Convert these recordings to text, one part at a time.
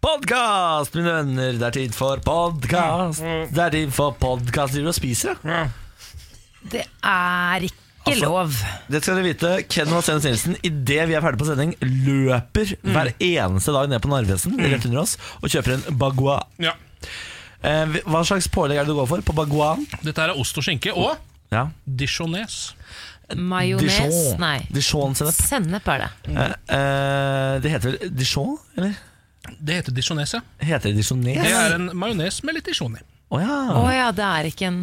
Podkast, mine venner! Det er tid for podkast. Det er tid for podkast. Driver du og spiser, ja? Det er ikke Altså, lov. Det skal dere vite. Ken Vasenus Nilsen, idet vi er ferdig på sending, løper hver eneste dag ned på Narvesen rett under oss og kjøper en Bagua. Ja. Eh, hva slags pålegg er det du går for på Baguaen? Dette er ost og skinke og Ja. dijones. Majones? Dijon. Nei. Dijon-sennep. Sennep er det. Eh, eh, det heter vel Dijon, eller? Det heter disjonese. Heter det Dijones? Det er en majones med litt disjon i. Å ja. Å ja, det er ikke en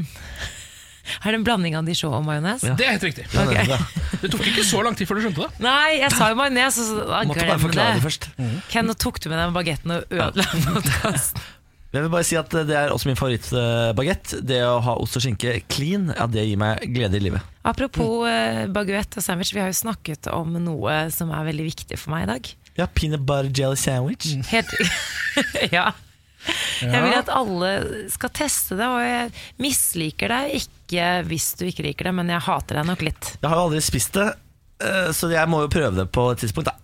Er det en blanding av dijon og majones? Ja. Det er helt riktig. Ja, det tok ikke så lang tid før du skjønte det. Nei, jeg sa jo majones, og så da Måtte bare glem forklare det det. først. Ken, nå tok du med den bagetten og ødela podkasten. Jeg vil bare si at Det er også min favorittbagett. Det å ha ost og skinke clean, ja, det gir meg glede i livet. Apropos eh, baguett og sandwich, vi har jo snakket om noe som er veldig viktig for meg i dag. Ja, Peanut butter jelly sandwich. Helt Ja. Jeg vil at alle skal teste det, og jeg misliker deg ikke hvis du ikke liker det, men jeg hater deg nok litt. Jeg har jo aldri spist det, eh, så jeg må jo prøve det på et tidspunkt. da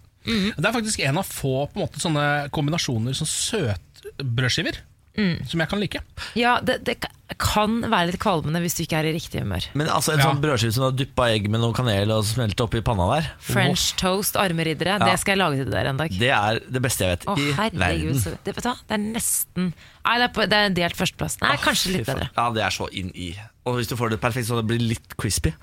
Det er faktisk en av få på en måte, sånne kombinasjoner som søtbrødskiver som jeg kan like. Ja, det, det kan være litt kvalmende hvis du ikke er i riktig humør. Men altså en Ja. sånn brødskive som du har dyppa egg med noe kanel og smeltet oppi panna der French toast, armeriddere, Ja. det skal jeg lage til dere en dag. Det er det beste jeg vet oh, i herregud. verden. så- Det, vet det er nesten Nei, det er, på, det er delt førsteplass. Nei, kanskje litt bedre. Ja, det er så inn i. Og hvis du får det perfekt så det blir litt crispy.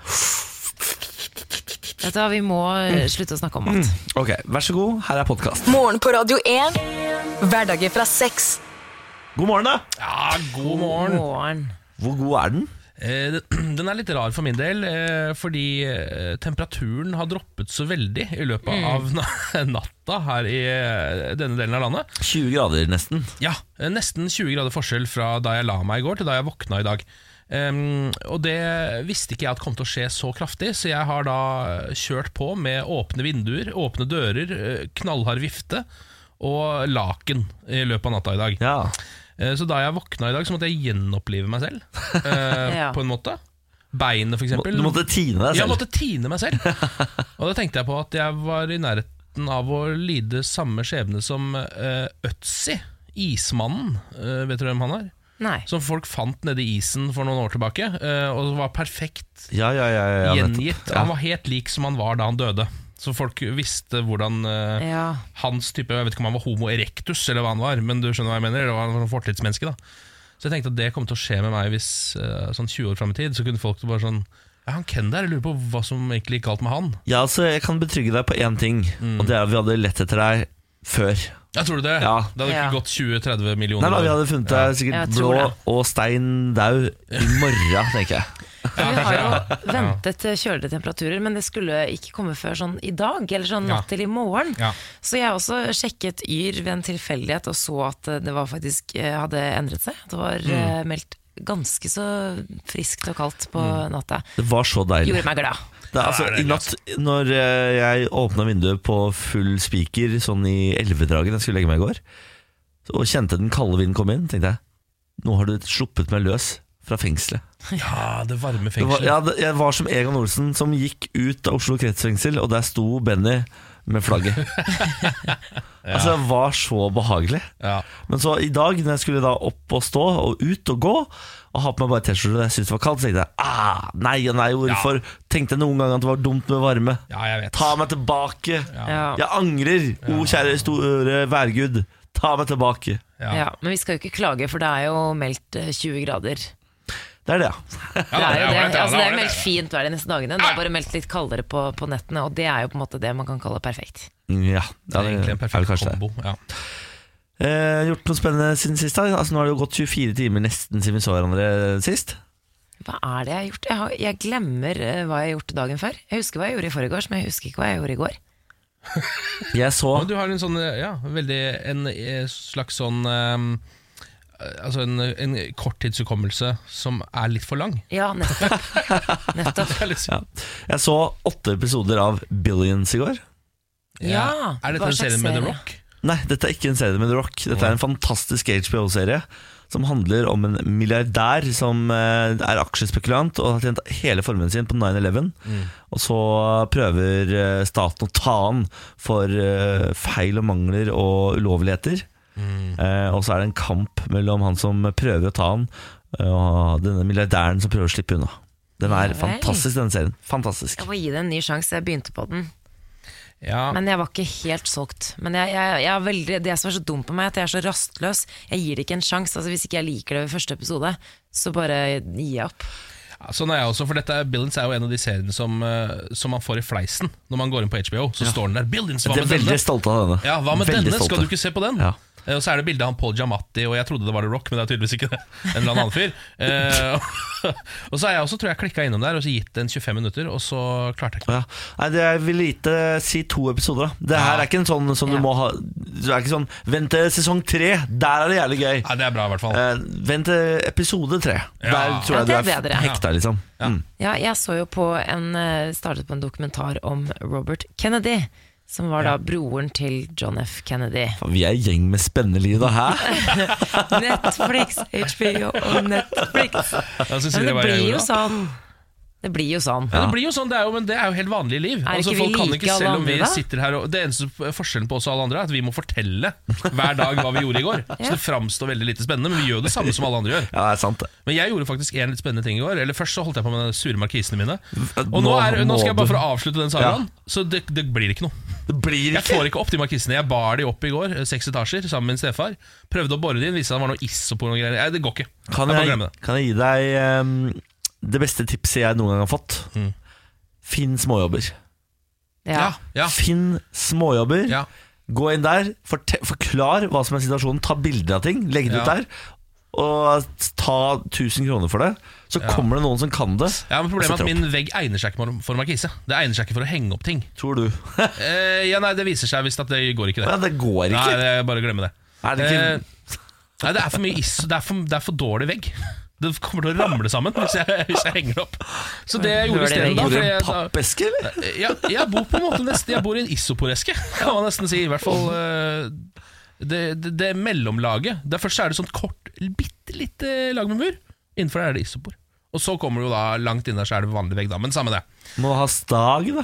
Vet du hva, Vi må mm. slutte å snakke om mat. Ok, vær så god, her er podkast. Morgen på Radio 1. Hverdager fra seks. God morgen, da! Ja, god morgen. Morgen. Hvor god er den? Eh, den- er litt rar for min del, eh, fordi eh, temperaturen har droppet så veldig i løpet av natta her i denne delen av landet. 20 grader nesten. Ja, nesten 20 grader forskjell fra da jeg la meg i går til da jeg våkna i dag. Um, og det visste ikke jeg at kom til å skje så kraftig, så jeg har da kjørt på med åpne vinduer, åpne dører, knallhard vifte og laken i løpet av natta i dag. Ja. Eh, Så da jeg våkna i dag, så måtte jeg gjenopplive meg selv, eh, Ja. på en måte. Beinet, for eksempel. Du måtte tine deg Jeg selv. måtte tine meg selv. Og da tenkte jeg på at jeg var i nærheten av å lide samme skjebne som uh, Øtzi, ismannen. Eh, vet du hvem han er? Nei. Som folk fant nede i isen for noen år tilbake, eh, og var perfekt Ja, ja, ja, ja, nettopp. gjengitt. Ja. Han var helt lik som han var da han døde. Så folk visste hvordan eh, Ja. hans type Jeg vet ikke om han var homo erectus, eller hva han var, men du skjønner hva jeg mener. Det var en fortidsmenneske. da Så jeg tenkte at det kom til å skje med meg hvis eh, sånn 20 år fram i tid, så kunne folk bare sånn Ja, han Ken der, jeg lurer på hva som egentlig gikk galt med han. Ja, altså, jeg kan betrygge deg på én ting, Mm. og det er at vi hadde lett etter deg før. Ja, tror du det? Ja. Det hadde ikke Ja. gått 20-30 millioner Nei, men Vi hadde funnet deg sikkert blå det. og stein daud i morgen, tenker jeg. Vi har jo ventet eh, kjølige temperaturer, men det skulle ikke komme før sånn i dag, eller sånn natt til i morgen. Så jeg også sjekket Yr ved en tilfeldighet og så at eh, det var faktisk eh, hadde endret seg. Det var Mm. meldt ganske så friskt og kaldt på natta. Det var så deilig. Gjorde meg glad. Det, er, altså, I natt, når jeg åpna vinduet på full spiker sånn i elvedragen jeg skulle legge meg i går, og kjente den kalde vinden komme inn, tenkte jeg nå har du sluppet meg løs fra fengselet. Ja, det varme Det var, fengselet. ja, det, jeg var som Egon Olsen som gikk ut av Oslo kretsfengsel, og der sto Benny med flagget. Altså, det var så behagelig. Ja. Men så i dag, når jeg skulle da opp og stå og ut og gå, og ha på meg bare T-skjorte og jeg syntes det var kaldt, så tenkte jeg ah, nei og nei, hvorfor? Tenkte jeg noen gang at det var dumt med varme? ja, jeg vet. Ta meg tilbake! Ja. Jeg angrer, o kjære store værgud. Ta meg tilbake. Ja. Ja, men vi skal jo ikke klage, for det er jo meldt eh, 20 grader. Det er det, ja. Ja, Det er jo det. ja, Altså, det er meldt fint vær de neste dagene. Det er bare meldt litt kaldere på, på nettene, og det er jo på en måte det man kan kalle perfekt. Ja, Det er egentlig en er perfekt kanskje kombo. Ja. Eh, gjort noe spennende siden sist? da? Altså, nå har det jo gått 24 timer nesten siden vi så hverandre sist. Hva er det jeg har gjort? Jeg, har, jeg glemmer eh, hva jeg har gjort dagen før. Jeg husker hva jeg gjorde i forgårs, men jeg husker ikke hva jeg gjorde i går. Jeg så du har en sånn, ja, veldig En eh, slags sånn ehm, Altså en, en korttidshukommelse som er litt for lang. Ja, nettopp. nettopp. Liksom- ja. Jeg så åtte episoder av Billions i går. Ja, Er dette en serie med The? Rock? Nei, dette er ikke en serie med The Rock. Dette er en fantastisk HBO-serie som handler om en milliardær som eh, er aksjespekulant og har tjent hele formuen sin på 9-11. Og så prøver eh, staten å ta han for eh, feil og mangler og ulovligheter. Eh, og så er det en kamp mellom han som prøver å ta han, eh, og denne milliardæren som prøver å slippe unna. Den er Ja fantastisk, denne serien. Fantastisk. Jeg må gi det en ny sjanse. Jeg begynte på den, Ja, men jeg var ikke helt solgt. Men jeg, jeg, jeg er veldig, det som er så dumt på meg, er at jeg er så rastløs. Jeg gir det ikke en sjanse. Altså, hvis ikke jeg liker det ved første episode, så bare gir jeg opp. Ja, Sånn er jeg også, for dette er- Billions er jo en av de seriene som, eh, som man får i fleisen når man går inn på HBO. Så står den der 'Billions, hva Jeg er veldig denne?' stolt av denne. Ja, hva med Veldig denne? Stolte. Skal du ikke se på den? Ja. Eh, Og så er det bilde av han Paul Giamatti, og jeg trodde det var The Rock, men det er tydeligvis ikke det. En eller annen annen fyr. Eh, og så er jeg også, tror jeg, klikka innom der og så gitt den 25 minutter, og så klarte jeg ikke Ja. Nei, det jeg vil lite si to episoder. da Det her Ja. er ikke en sånn som du Ja. må ha Det er ikke sånn Vent til sesong tre, der er det jævlig gøy. Ja, det er bra, i hvert fall. Eh, vent til episode tre. Ja. Der tror Ja, jeg du er er bedre. hekta, liksom. Ja. Mm. Ja, jeg så jo på en startet på en dokumentar om Robert Kennedy. Som var da broren til John F. Kennedy. Vi er en gjeng med spennende liv, da. Hæ? Netflix, HBO og Netflix. Men det det blir jo sånn. Det blir jo sånn. Ja, det blir jo sånn, det er jo, men det er jo helt vanlig liv. Er Altså, folk kan ikke, alle selv om vi sitter her og, Det eneste forskjellen på oss og alle andre er at vi må fortelle hver dag hva vi gjorde i går. Så det framstår veldig lite spennende, men vi gjør det samme som alle andre gjør. Ja, det er sant, det. Men jeg gjorde faktisk en litt spennende ting i går. Eller Først så holdt jeg på med de sure markisene mine. Og nå, er, nå skal jeg bare for å avslutte den sagaen, så det, det blir ikke noe. Det blir ikke. Jeg får ikke opp de markisene. Jeg bar de opp i går, eh, seks etasjer, sammen med min stefar. Prøvde å bore de inn, viste seg det var noe isopor og greier. Nei, det går ikke. Kan Jeg jeg, kan jeg gi deg ehm, det beste tipset jeg noen gang har fått? Mm. Finn småjobber. Ja. ja, Finn småjobber. ja. Gå inn der, forklar hva som er situasjonen, ta bilder av ting, legg det ut der. Og ta 1000 kroner for det. Så kommer det noen som kan det. ja, men Problemet er at min vegg egner seg ikke for- markise. Det egner seg ikke for å henge opp ting. Tror du. Eh, ja, nei, Det viser seg visst at det går ikke, det. ja, det går Nei, ikke. det, bare glemme det. Er det ikke Eh, nei, det er for mye is Det er for, det er for dårlig vegg. Det kommer til å ramle sammen hvis jeg, hvis jeg henger opp. Så det jeg gjorde isteden da Bor du i en pappeske, eller? ja, jeg bor på en måte nesten Jeg bor i en isoporeske, kan man nesten si. I hvert fall eh, det, det, det mellomlaget. Der først er det sånn kort, bitte lite lag med mur. Innenfor der er det isopor. Og så kommer det jo da langt inn der så er det vanlig vegg, da. Men samme det. Må ha stag, da.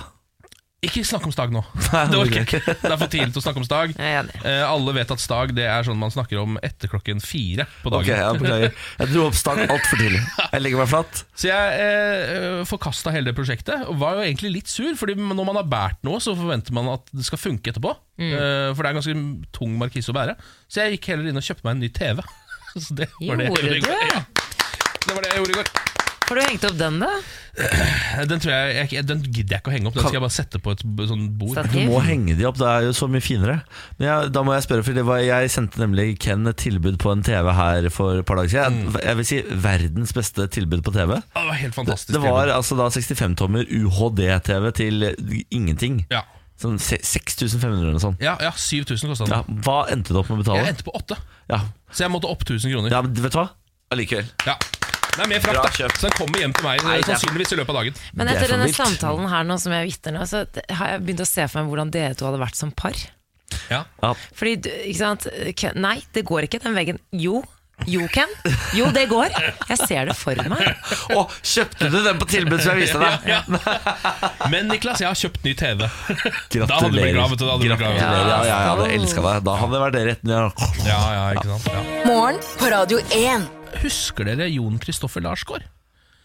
Ikke snakk om stag nå. Det orker jeg ikke. Det er for tidlig til å snakke om stag. Eh, alle vet at stag det er sånn man snakker om etter klokken fire på dagen. Ok, jeg beklager. Jeg dro opp stag altfor tidlig. Jeg legger meg flatt. Så jeg eh, forkasta hele det prosjektet, og var jo egentlig litt sur. Fordi når man har båret noe, så forventer man at det skal funke etterpå. Eh, for det er ganske tung markise å bære. Så jeg gikk heller inn og kjøpte meg en ny TV. så det var det jeg gjorde i går. Ja. Det var det jeg gjorde i går. Får du hengt opp den, da? Den tror jeg, jeg Den gidder jeg ikke å henge opp. Den skal jeg bare sette på et b- sånn bord. Du må henge de opp, det er jo så mye finere. Men jeg, da må jeg spørre, for det var, jeg sendte nemlig Ken et tilbud på en TV her for et par dager siden. Mm. Jeg, jeg vil si verdens beste tilbud på TV. Det var helt fantastisk. Det var altså da 65-tommer UHD-TV til ingenting. ja. Sånn se- 6500 eller noe sånt. Ja, ja 7000 kosta den. Ja, hva endte du opp med å Jeg betale? endte på 8, Ja, så jeg måtte opp 1000 kroner. ja men vet du hva? Allikevel. Ja. Det er mer frakt, da. Så den kommer hjem til meg Nei, det er- sannsynligvis i løpet av dagen. Men Det er etter for denne vilt. samtalen her nå som jeg vitner nå, så har jeg begynt å se for meg hvordan dere to hadde vært som par. Ja. Ja. Fordi, du- ikke sant Ken, Nei, det går ikke, den veggen. Jo. Jo, Ken. Jo, det går. Jeg ser det for meg. Å, kjøpte du den på tilbud som jeg viste deg? Ja. Men Niklas, jeg har kjøpt ny TV. Gratulerer. Da hadde du blitt glad, vet du, da hadde du blitt glad. Gratulerer. Ja, ja, jeg hadde Ja. elska deg. Da hadde det vært det rett ned. Ja, ja, ikke sant ja. Morgen på Radio 1. Husker dere Jon Kristoffer Larsgaard?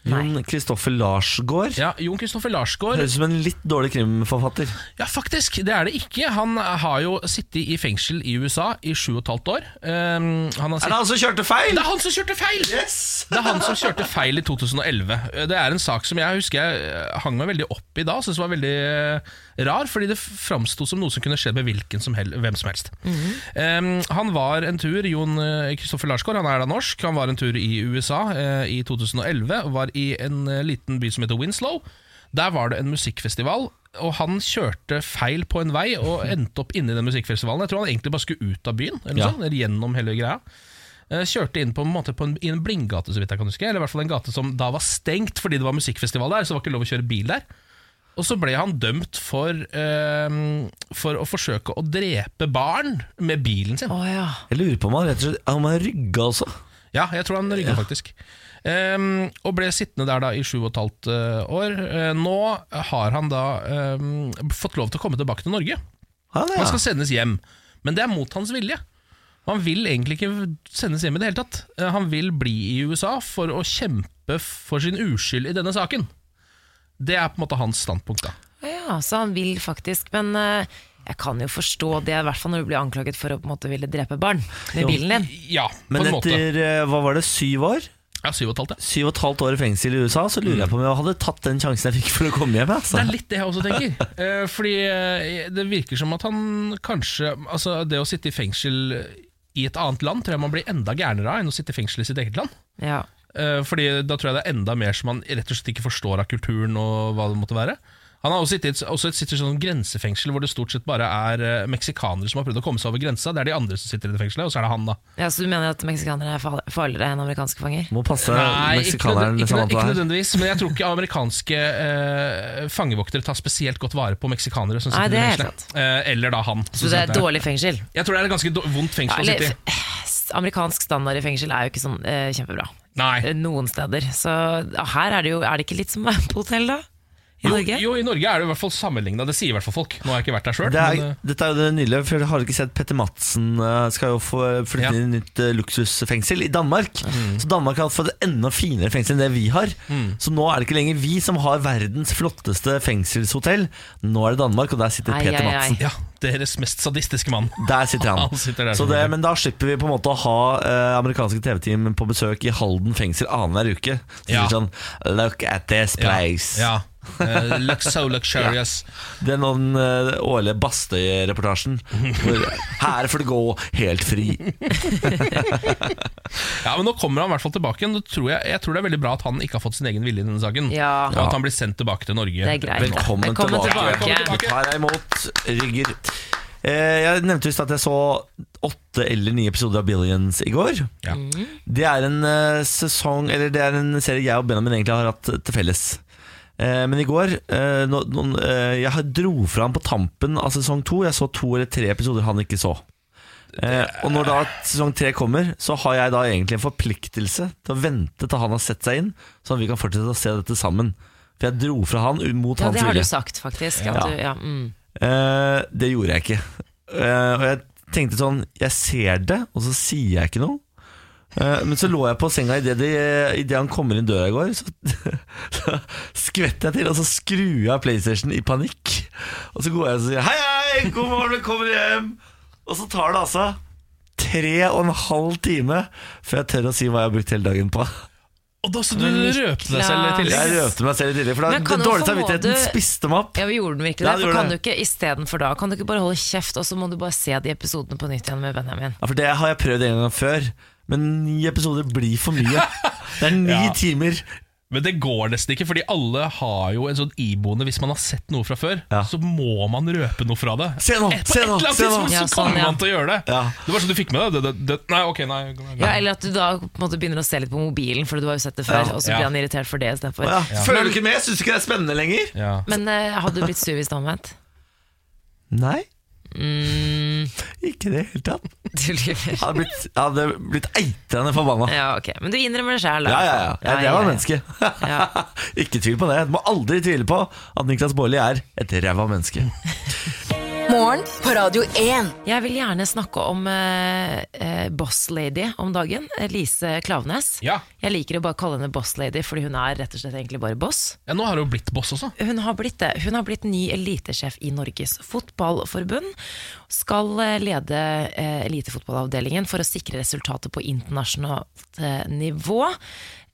Jon Kristoffer Larsgaard. Ja, Jon Kristoffer Larsgaard Høres ut som en litt dårlig krimforfatter. Ja, faktisk, det er det ikke. Han har jo sittet i fengsel i USA i sju og et halvt år. Um, han har Er det han som kjørte feil? Det er han som kjørte feil! Det er han som kjørte feil i 2011. Det er en sak som jeg husker jeg eh, hang meg veldig opp i da. syntes var veldig eh, rar, fordi det framsto som noe som kunne skje med hvilken som hel hvem som helst. Um, han var en tur, Jon eh, Kristoffer Larsgaard, han er da norsk. Han var en tur i USA uh, i 2011. Var i en eh, liten by som heter Winslow. Der var det en musikkfestival. Og han kjørte feil på en vei og endte opp inne i den musikkfestivalen. Jeg tror han egentlig bare skulle ut av byen, eller, Ja. sånt, eller gjennom hele greia. Eh, Kjørte inn på en måte på en, i en blindgate, så vidt jeg kan huske. Eller i hvert fall en gate som da var stengt fordi det var musikkfestival der. Så det var ikke lov å kjøre bil der. Og så ble han dømt for, eh, for å forsøke å drepe barn med bilen sin. Oh, ja. Jeg lurer på om han rett og slett Han rygga altså. Ja, jeg tror han rygget faktisk. Ehm, og ble sittende der da i sju og et halvt eh, år. Uh, nå har han da um, fått lov til å komme tilbake til Norge. Han, Han skal sendes hjem, men det er mot hans vilje. Han vil egentlig ikke sendes hjem i det hele tatt. Uh, Han vil bli i USA for å kjempe for sin uskyld i denne saken. Det er på en måte hans standpunkt. da Ja, så han vil faktisk, men uh jeg kan jo forstå det, i hvert fall når du blir anklaget for å på en måte ville drepe barn med bilen din. Ja, på Men en måte. etter hva var det, syv år? Ja, syv og et halvt, ja. Syv og et halvt år i fengsel i USA, så lurer jeg på om jeg hadde tatt den sjansen jeg fikk for å komme hjem. Altså. Det er litt det jeg også tenker. Eh, fordi eh, det virker som at han kanskje Altså, det å sitte i fengsel i et annet land tror jeg man blir enda gærnere av enn å sitte i fengsel i sitt eget land. Ja. Eh, Fordi da tror jeg det er enda mer som man rett og slett ikke forstår av kulturen og hva det måtte være. Han har også sittet, også sittet i sånn grensefengsel hvor det stort sett bare er eh, meksikanere som har prøvd å komme seg over grensa. Det er de andre som sitter i det fengselet, og så er det han, da. ja, Så du mener at meksikanere er farligere enn amerikanske fanger? Må passe Nei, ikke, meksikaneren ikke, Samantha ikke nødvendigvis, men jeg tror ikke amerikanske eh, fangevoktere tar spesielt godt vare på meksikanere som Nei, sitter det i er helt fengselet. Eh, eller da han. Så det er et dårlig fengsel? Jeg tror det er et ganske vondt vondt Ja, fengsel å sitte i. amerikansk standard i fengsel er jo ikke sånn eh, kjempebra. Nei. Noen steder. Så her er det jo Er det ikke litt som på hotell, da? I Jo, Norge? jo, i Norge er det i hvert fall sammenligna. Det sier i hvert fall folk. Nå har jeg ikke vært der sjøl. Det er, dette er jo det nylige, for jeg har ikke sett Petter Madsen eh, skal jo få flytte Ja. inn i nytt eh, luksusfengsel i Danmark. Så Danmark har fått et enda finere fengsel enn det vi har. Så nå er det ikke lenger vi som har verdens flotteste fengselshotell. Nå er det Danmark, og der sitter Ai, Peter ai, ai. Madsen. ja, deres mest sadistiske mann. Der sitter han. Han sitter der så det, men da slipper vi på en måte å ha eh, amerikanske TV-team på besøk i Halden fengsel annenhver uke. Så Ja. sier sånn Look at this place. Ja. Eh, looks so luxurious. Er noen uh, årlige Bastøy-reportasjen. Her får det gå helt fri. Ja, men Nå kommer han i hvert fall tilbake igjen. Tror jeg, jeg tror det er veldig bra at han ikke har fått sin egen vilje i denne saken. Ja. Og at han blir sendt tilbake til Norge. Det er greit. Velkommen, Velkommen tilbake. tilbake. Tar deg imot rygger. Eh, jeg nevnte visst at jeg så åtte eller ni episoder av Billions i går. Ja. Det er en eh, sesong Eller det er en serie jeg og Benjamin egentlig har hatt til felles. Eh, men i går eh, eh, Jeg dro fra han på tampen av sesong to. Jeg så to eller tre episoder han ikke så. Eh, og når da sesong tre kommer, så har jeg da egentlig en forpliktelse til å vente til han har sett seg inn, sånn at vi kan fortsette å se dette sammen. For jeg dro fra han mot Ja, hans det har du sagt, faktisk. At Ja. du, ja, mm. Eh, det gjorde jeg ikke. Eh, og jeg tenkte sånn Jeg ser det, og så sier jeg ikke noe. Eh, men så lå jeg på senga idet de, han kommer inn døra i går. Så, så skvetter jeg til, og så skrur jeg av PlayStation i panikk. Og så går jeg og sier hei, hei, god morgen, velkommen hjem. Og så tar det altså tre og en halv time før jeg tør å si hva jeg har brukt hele dagen på. Og da så du Men røpte deg selv i tillegg. Jeg røpte meg selv i tillegg, for da den dårlige samvittigheten spiste meg opp. Ja, vi gjorde den virkelig Ja, det. For kan det. du ikke istedenfor da Kan du ikke bare holde kjeft, og så må du bare se de episodene på nytt igjen med Benjamin? Ja, for det har jeg prøvd en gang før Men ni episoder blir for mye Det er ni Ja. timer Men det går nesten ikke, fordi alle har jo en sånn iboende Hvis man har sett noe fra før, Ja. så må man røpe noe fra det. Se nå, Et- på se et nå, eller annet tidspunkt Ja, så sånn, kommer ja. man til å gjøre det. Ja. Det var sånn du fikk med deg det, det, det. Nei, ok, nei. nei. Ja, Eller at du da på en måte begynner å se litt på mobilen, for du har jo sett det før, Ja. og så Ja. blir han irritert for det istedenfor. Ja. Føler du ikke med? Syns du ikke det er spennende lenger? Ja. Men uh, hadde du blitt sur hvis det var omvendt? Nei, Mm, ikke det hele tatt. Du lyver. Jeg hadde blitt, jeg hadde blitt eitrende forbanna Ja, ok. Men du innrømmer det sjøl, Ja, ja, ja, jeg var et ræva menneske. Ja. Ikke tvil på det. Du må aldri tvile på at Niklas Baarli er et ræva menneske Morgen på Radio 1. Jeg vil gjerne snakke om eh, eh, Boss Lady om dagen. Lise Klaveness. Ja. Jeg liker å bare kalle henne Boss Lady, fordi hun er rett og slett egentlig bare boss. ja, nå har hun blitt boss også. Hun har blitt det. Hun har blitt ny elitesjef i Norges Fotballforbund. Skal eh, lede eh, elitefotballavdelingen for å sikre resultater på internasjonalt eh, nivå.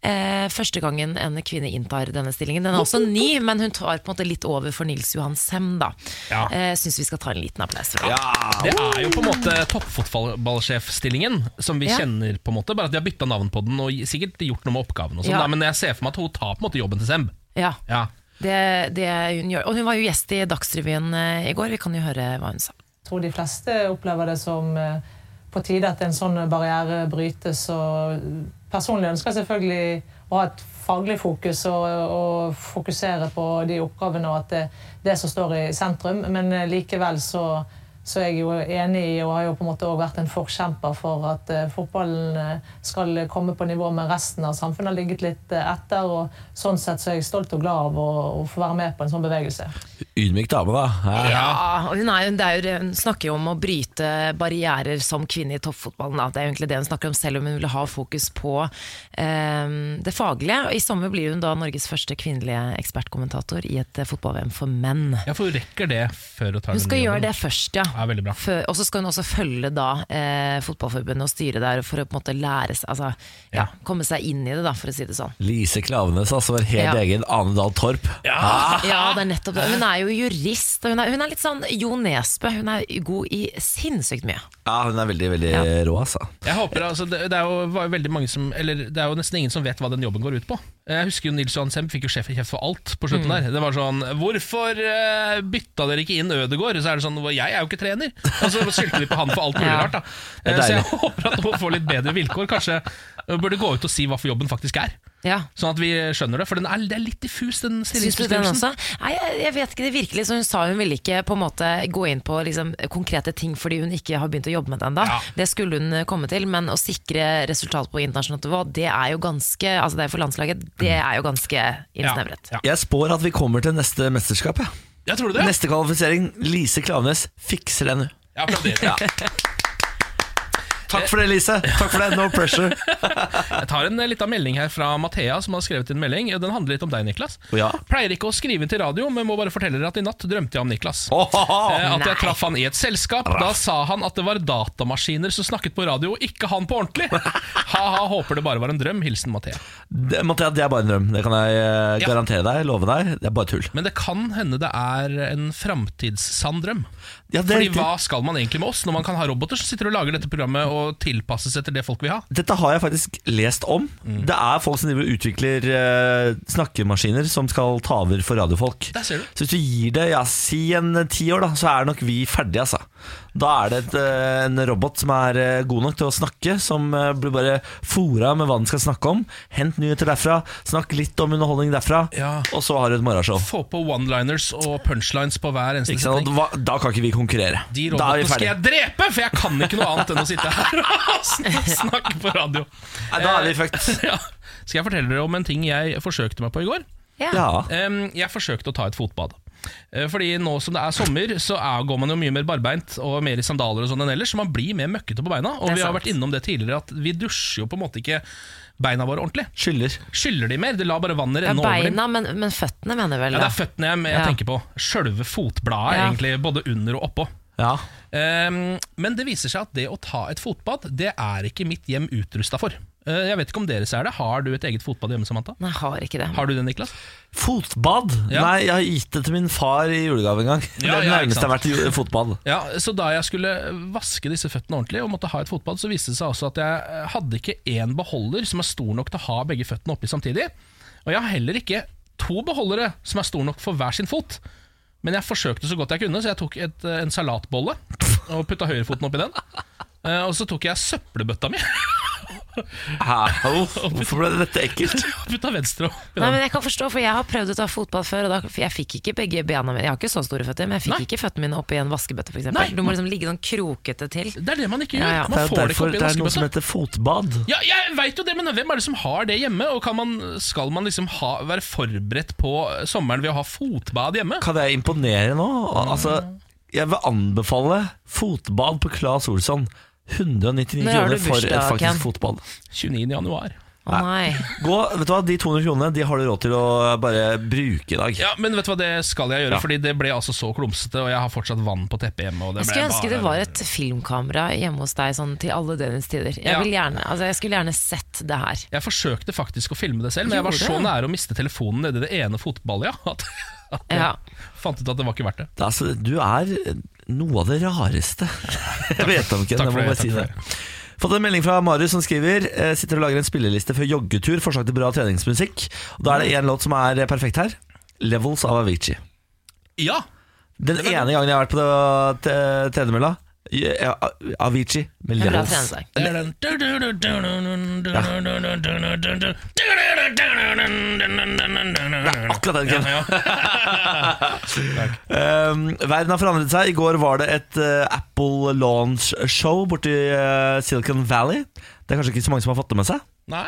Eh, første gangen en kvinne inntar denne stillingen. Den er også ny, men hun tar på en måte litt over for Nils Johan Sem. da. Ja. Eh, Syns vi skal ta en liten applaus for det. Det er jo på en måte toppfotballsjefstillingen som vi Ja. kjenner, på en måte bare at de har bytta navn på den og sikkert gjort noe med oppgaven. og sånn Ja. Men jeg ser for meg at hun tar på en måte jobben til Semb. Ja, Ja. det, det hun gjør. Og hun var jo gjest i Dagsrevyen eh, i går. Vi kan jo høre hva hun sa. Jeg tror de fleste opplever det som eh, på tide at en sånn barriere brytes. Og personlig ønsker jeg selvfølgelig å ha et faglig fokus og, og fokusere på de oppgavene og at det, det som står i sentrum. Men eh, likevel så, så er jeg jo enig i og har jo på en måte også vært en forkjemper for at eh, fotballen eh, skal komme på nivå med resten av samfunnet. Har ligget litt eh, etter. og Sånn sett så er jeg stolt og glad av å, å få være med på en sånn bevegelse. ydmyk dame, da. Ja, Ja, og hun, er, det er jo, hun snakker jo om å bryte barrierer som kvinne i toppfotballen. Da. Det er egentlig det hun snakker om, selv om hun vil ha fokus på eh, det faglige. Og I sommer blir hun da Norges første kvinnelige ekspertkommentator i et fotball-VM for menn. Ja, for hun rekker det før å ta Hun den skal gjøre det først, ja. Ja, veldig bra. Og så skal hun også følge da eh, fotballforbundet og styret der for å på en måte lære seg altså, ja, komme seg inn i det, da, for å si det sånn. Lise Klavenes, altså vår helt Ja. egen Ane Dahl Torp. Ja, det er nettopp det. Hun er jo jurist. og Hun er, hun er litt sånn Jo Nesbø. Hun er god i sinnssykt mye. Ja, hun er veldig, veldig Ja. rå, altså. Jeg håper altså, det, det er jo var jo veldig mange som Eller det er jo nesten ingen som vet hva den jobben går ut på. Jeg husker jo Nils Johan Semb fikk jo sjef kjeft for alt på slutten der. Det var sånn Hvorfor eh, bytta dere ikke inn Ødegård? Så er det sånn Jeg er jo ikke trener. Og så skyldte de på han for alt mulig rart. da Eh, Så jeg håper at hun får litt bedre vilkår. Kanskje burde gå ut og si hva for jobben faktisk er. Ja. Sånn at vi skjønner det. For den er, det er litt diffus, den den også? Nei, jeg, jeg vet ikke, det virkelig så Hun sa hun ville ikke på en måte gå inn på liksom, konkrete ting fordi hun ikke har begynt å jobbe med det ennå. Ja. Det skulle hun eh, komme til, men å sikre resultat på internasjonalt nivå, det er jo ganske Altså det er for landslaget, det er jo ganske innsnevret. Ja. Jeg spår at vi kommer til neste mesterskap. Ja. Ja, tror du det? Neste kvalifisering, Lise Klavenes fikser det nå. Ja, applauderer. Takk for det, Lise. Takk for det, No pressure. Jeg tar en lita liten melding her fra Mathea, som har skrevet en melding. Den handler litt om deg, Niklas. Ja. Pleier ikke å skrive inn til radio, men må bare fortelle dere at i natt drømte jeg om Niklas. Oh, Eh, At jeg Nei. traff han i et selskap. Da sa han at det var datamaskiner som snakket på radio, ikke han på ordentlig. Ha-ha, håper det bare var en drøm. Hilsen Mathea. Det, Mathea, det er bare en drøm. Det kan jeg eh, garantere deg. Love deg. Det er bare tull. Men det kan hende det er en framtidssann drøm. Ja, det Fordi riktig. hva skal man egentlig med oss, når man kan ha roboter som sitter og lager dette programmet og tilpasses etter det folk vil ha? Dette har jeg faktisk lest om. Mm. Det er folk som utvikler eh, snakkemaskiner som skal ta over for radiofolk. Der ser du. Så hvis du gir det ja, si en ti år, da, så er nok vi ferdige. Altså. Da er det et, eh, en robot som er eh, god nok til å snakke, som eh, blir bare fora med hva den skal snakke om. Hent nyheter derfra, snakk litt om underholdning derfra, Ja. og så har du et morgenshow. Få på one-liners og punchlines på hver eneste Ikke setning. Hva- Da kan ikke vi konkurrere. De da er vi robotene skal jeg drepe, for jeg kan ikke noe annet enn å sitte her og snakke på radio. Nei, da er vi fucked. Ja. Skal jeg fortelle dere om en ting jeg forsøkte meg på i går? Ja. Ja. Jeg forsøkte å ta et fotbad. Eh, Fordi nå som det er sommer, så er, går man jo mye mer barbeint og mer i sandaler og sånn enn ellers, så man blir mer møkkete på beina. Og vi har vært innom det tidligere, at vi dusjer jo på en måte ikke beina våre ordentlig. Skyller. Skyller de mer? Det lar bare vannet Ja, renne over dem. beina, men, men føttene mener vel Ja, det er føttene jeg, jeg Ja. tenker på. Sjølve fotbladet, Ja. egentlig, både under og oppå. Ja. Um, men det viser seg at det å ta et fotbad, det er ikke mitt hjem utrusta for. Eh, jeg vet ikke om deres er det. Har du et eget fotbad hjemme, Samantha? Nei, jeg har ikke det. Har du det, Niklas? Fotbad? Ja. Nei, jeg har gitt det til min far i julegave en gang. Ja, det er det ja, nærmeste jeg har vært til fotbad. Ja, Så da jeg skulle vaske disse føttene ordentlig og måtte ha et fotbad, så viste det seg også at jeg hadde ikke én beholder som er stor nok til å ha begge føttene oppi samtidig. Og jeg har heller ikke to beholdere som er stor nok for hver sin fot. Men jeg forsøkte så godt jeg kunne, så jeg tok et, eh, en salatbolle og putta høyrefoten oppi den. Eh, Og så tok jeg søppelbøtta mi Hvorfor ble dette ekkelt? putta venstre òg. Nei, men jeg kan forstå, for jeg har prøvd å ta fotball før, og da, jeg fikk ikke begge bena mine Jeg har ikke så store føtter, men jeg fikk Nei. ikke føttene mine oppi en vaskebøtte, f.eks. Du må liksom ligge sånn krokete til. Det er det man ikke gjør. ja. ja. Man får det ikke oppi en vaskebøtte. det er noe som heter fotbad. Ja, jeg vet jo det, men hvem er det som har det hjemme? Og kan man, skal man liksom ha, være forberedt på sommeren ved å ha fotbad hjemme? Kan jeg imponere nå? Altså, jeg vil anbefale fotbad på Claes Olsson. 199 Når har du kroner for et faktisk fotball. 29. januar. Å nei. Gå, vet du hva, De 200 kronene de har du råd til å bare bruke i dag. Ja, men vet du hva, det skal jeg gjøre, Ja. fordi det ble altså så klumsete, og jeg har fortsatt vann på teppet hjemme. Og det Jeg ble skulle ønske bare- det var et filmkamera hjemme hos deg sånn til alle døgnets tider. Jeg, Ja. vil gjerne, altså, jeg skulle gjerne sett det her. Jeg forsøkte faktisk å filme det selv, men jeg var så nære å miste telefonen nedi det ene fotballet, ja, at, at jeg Ja. fant ut at det var ikke verdt det. Det Altså, du er noe av det rareste jeg vet om, Ken. Jeg må bare si det. Fått en melding fra Marius som skriver eh, Sitter og lager en spilleliste for joggetur. Forslag til bra treningsmusikk. Og Da er det én låt som er perfekt her. 'Levels' av Avicii. Ja! Den ene gangen jeg har vært på tredemølla, ja, Avicii med. Det er Akkurat den, Ken. Um, verden har forandret seg. I går var det et eh, Apple launch-show borti uh, Silicon Valley. Det er kanskje ikke så mange som har fått det med seg. Nei.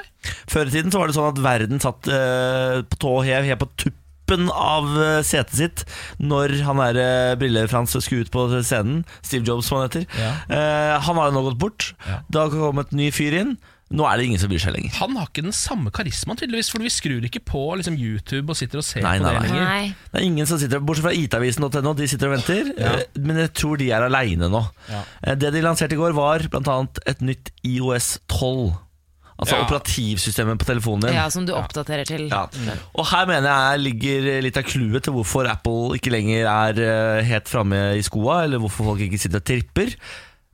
Før i tiden så var det sånn at verden satt eh, på tå hev, helt på tuppen tuppen av eh, setet sitt når han er eh, Brille-Frans skulle ut på scenen. Steve Jobs, som han heter. Ja. Eh, han har jo nå gått bort. Ja. Da kommet en ny fyr inn. Nå er det ingen som bryr seg lenger. Han har ikke den samme karismaen, tydeligvis, for vi skrur ikke på liksom, YouTube og sitter og ser Nei, på nei, det lenger. Nei. Det er ingen som sitter, Bortsett fra itavisen.no, de sitter og venter. Ja. Men jeg tror de er aleine nå. Ja. Det de lanserte i går, var bl.a. et nytt IOS 12. Altså Ja. operativsystemet på telefonen din. Ja, som du oppdaterer til. Ja. Og her mener jeg ligger litt av clouet til hvorfor Apple ikke lenger er eh, helt framme i skoa, eller hvorfor folk ikke sitter og tripper.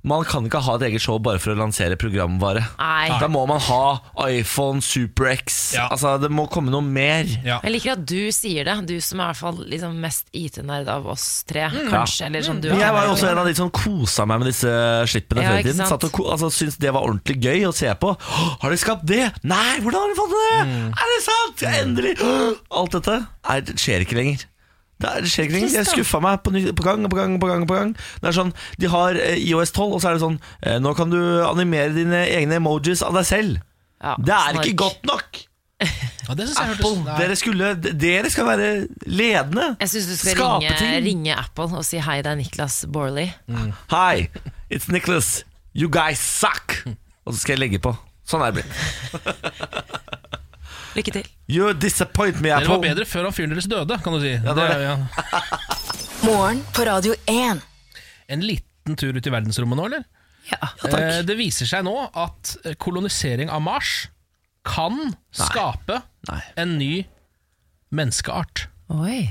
Man kan ikke ha et eget show bare for å lansere programvare. Nei. Da må man ha iPhone, SuperX Ja. Altså Det må komme noe mer. Ja. Jeg liker at du sier det, du som er i hvert fall liksom mest IT-nerd av oss tre. Mm. Kanskje, eller sånn du Men jeg var jo også en av de som kosa meg med disse slippene Ja, før i tiden. Satt og altså, Syntes det var ordentlig gøy å se på. Har de skapt det? Nei, hvordan har de fått det? det? Er det sant? Endelig! Alt dette er, skjer ikke lenger. Det, er, skjer ikke. Jeg skuffa meg på, ny, på gang på gang. på gang på gang Det er sånn, De har eh, IOS 12, og så er det sånn eh, Nå kan du animere dine egne emojis av deg selv. Ja, Det er ikke godt nok! Ja, det jeg Apple, hørtes dere, skulle, dere skal være ledende. Jeg syns du skal ringe, ringe Apple og si hei, det er Niklas Borley. Hi, it's Nicholas. You guys suck! Og så skal jeg legge på. Sånn er det blitt. Lykke til. You disappoint me, Dere var bedre før han fyren deres døde, kan du si. det var det. ja. Morgen på Radio 1. En liten tur ut i verdensrommet nå, eller? Ja. Eh, det viser seg nå at eh, kolonisering av Mars kan skape Nei. en ny menneskeart. Oi.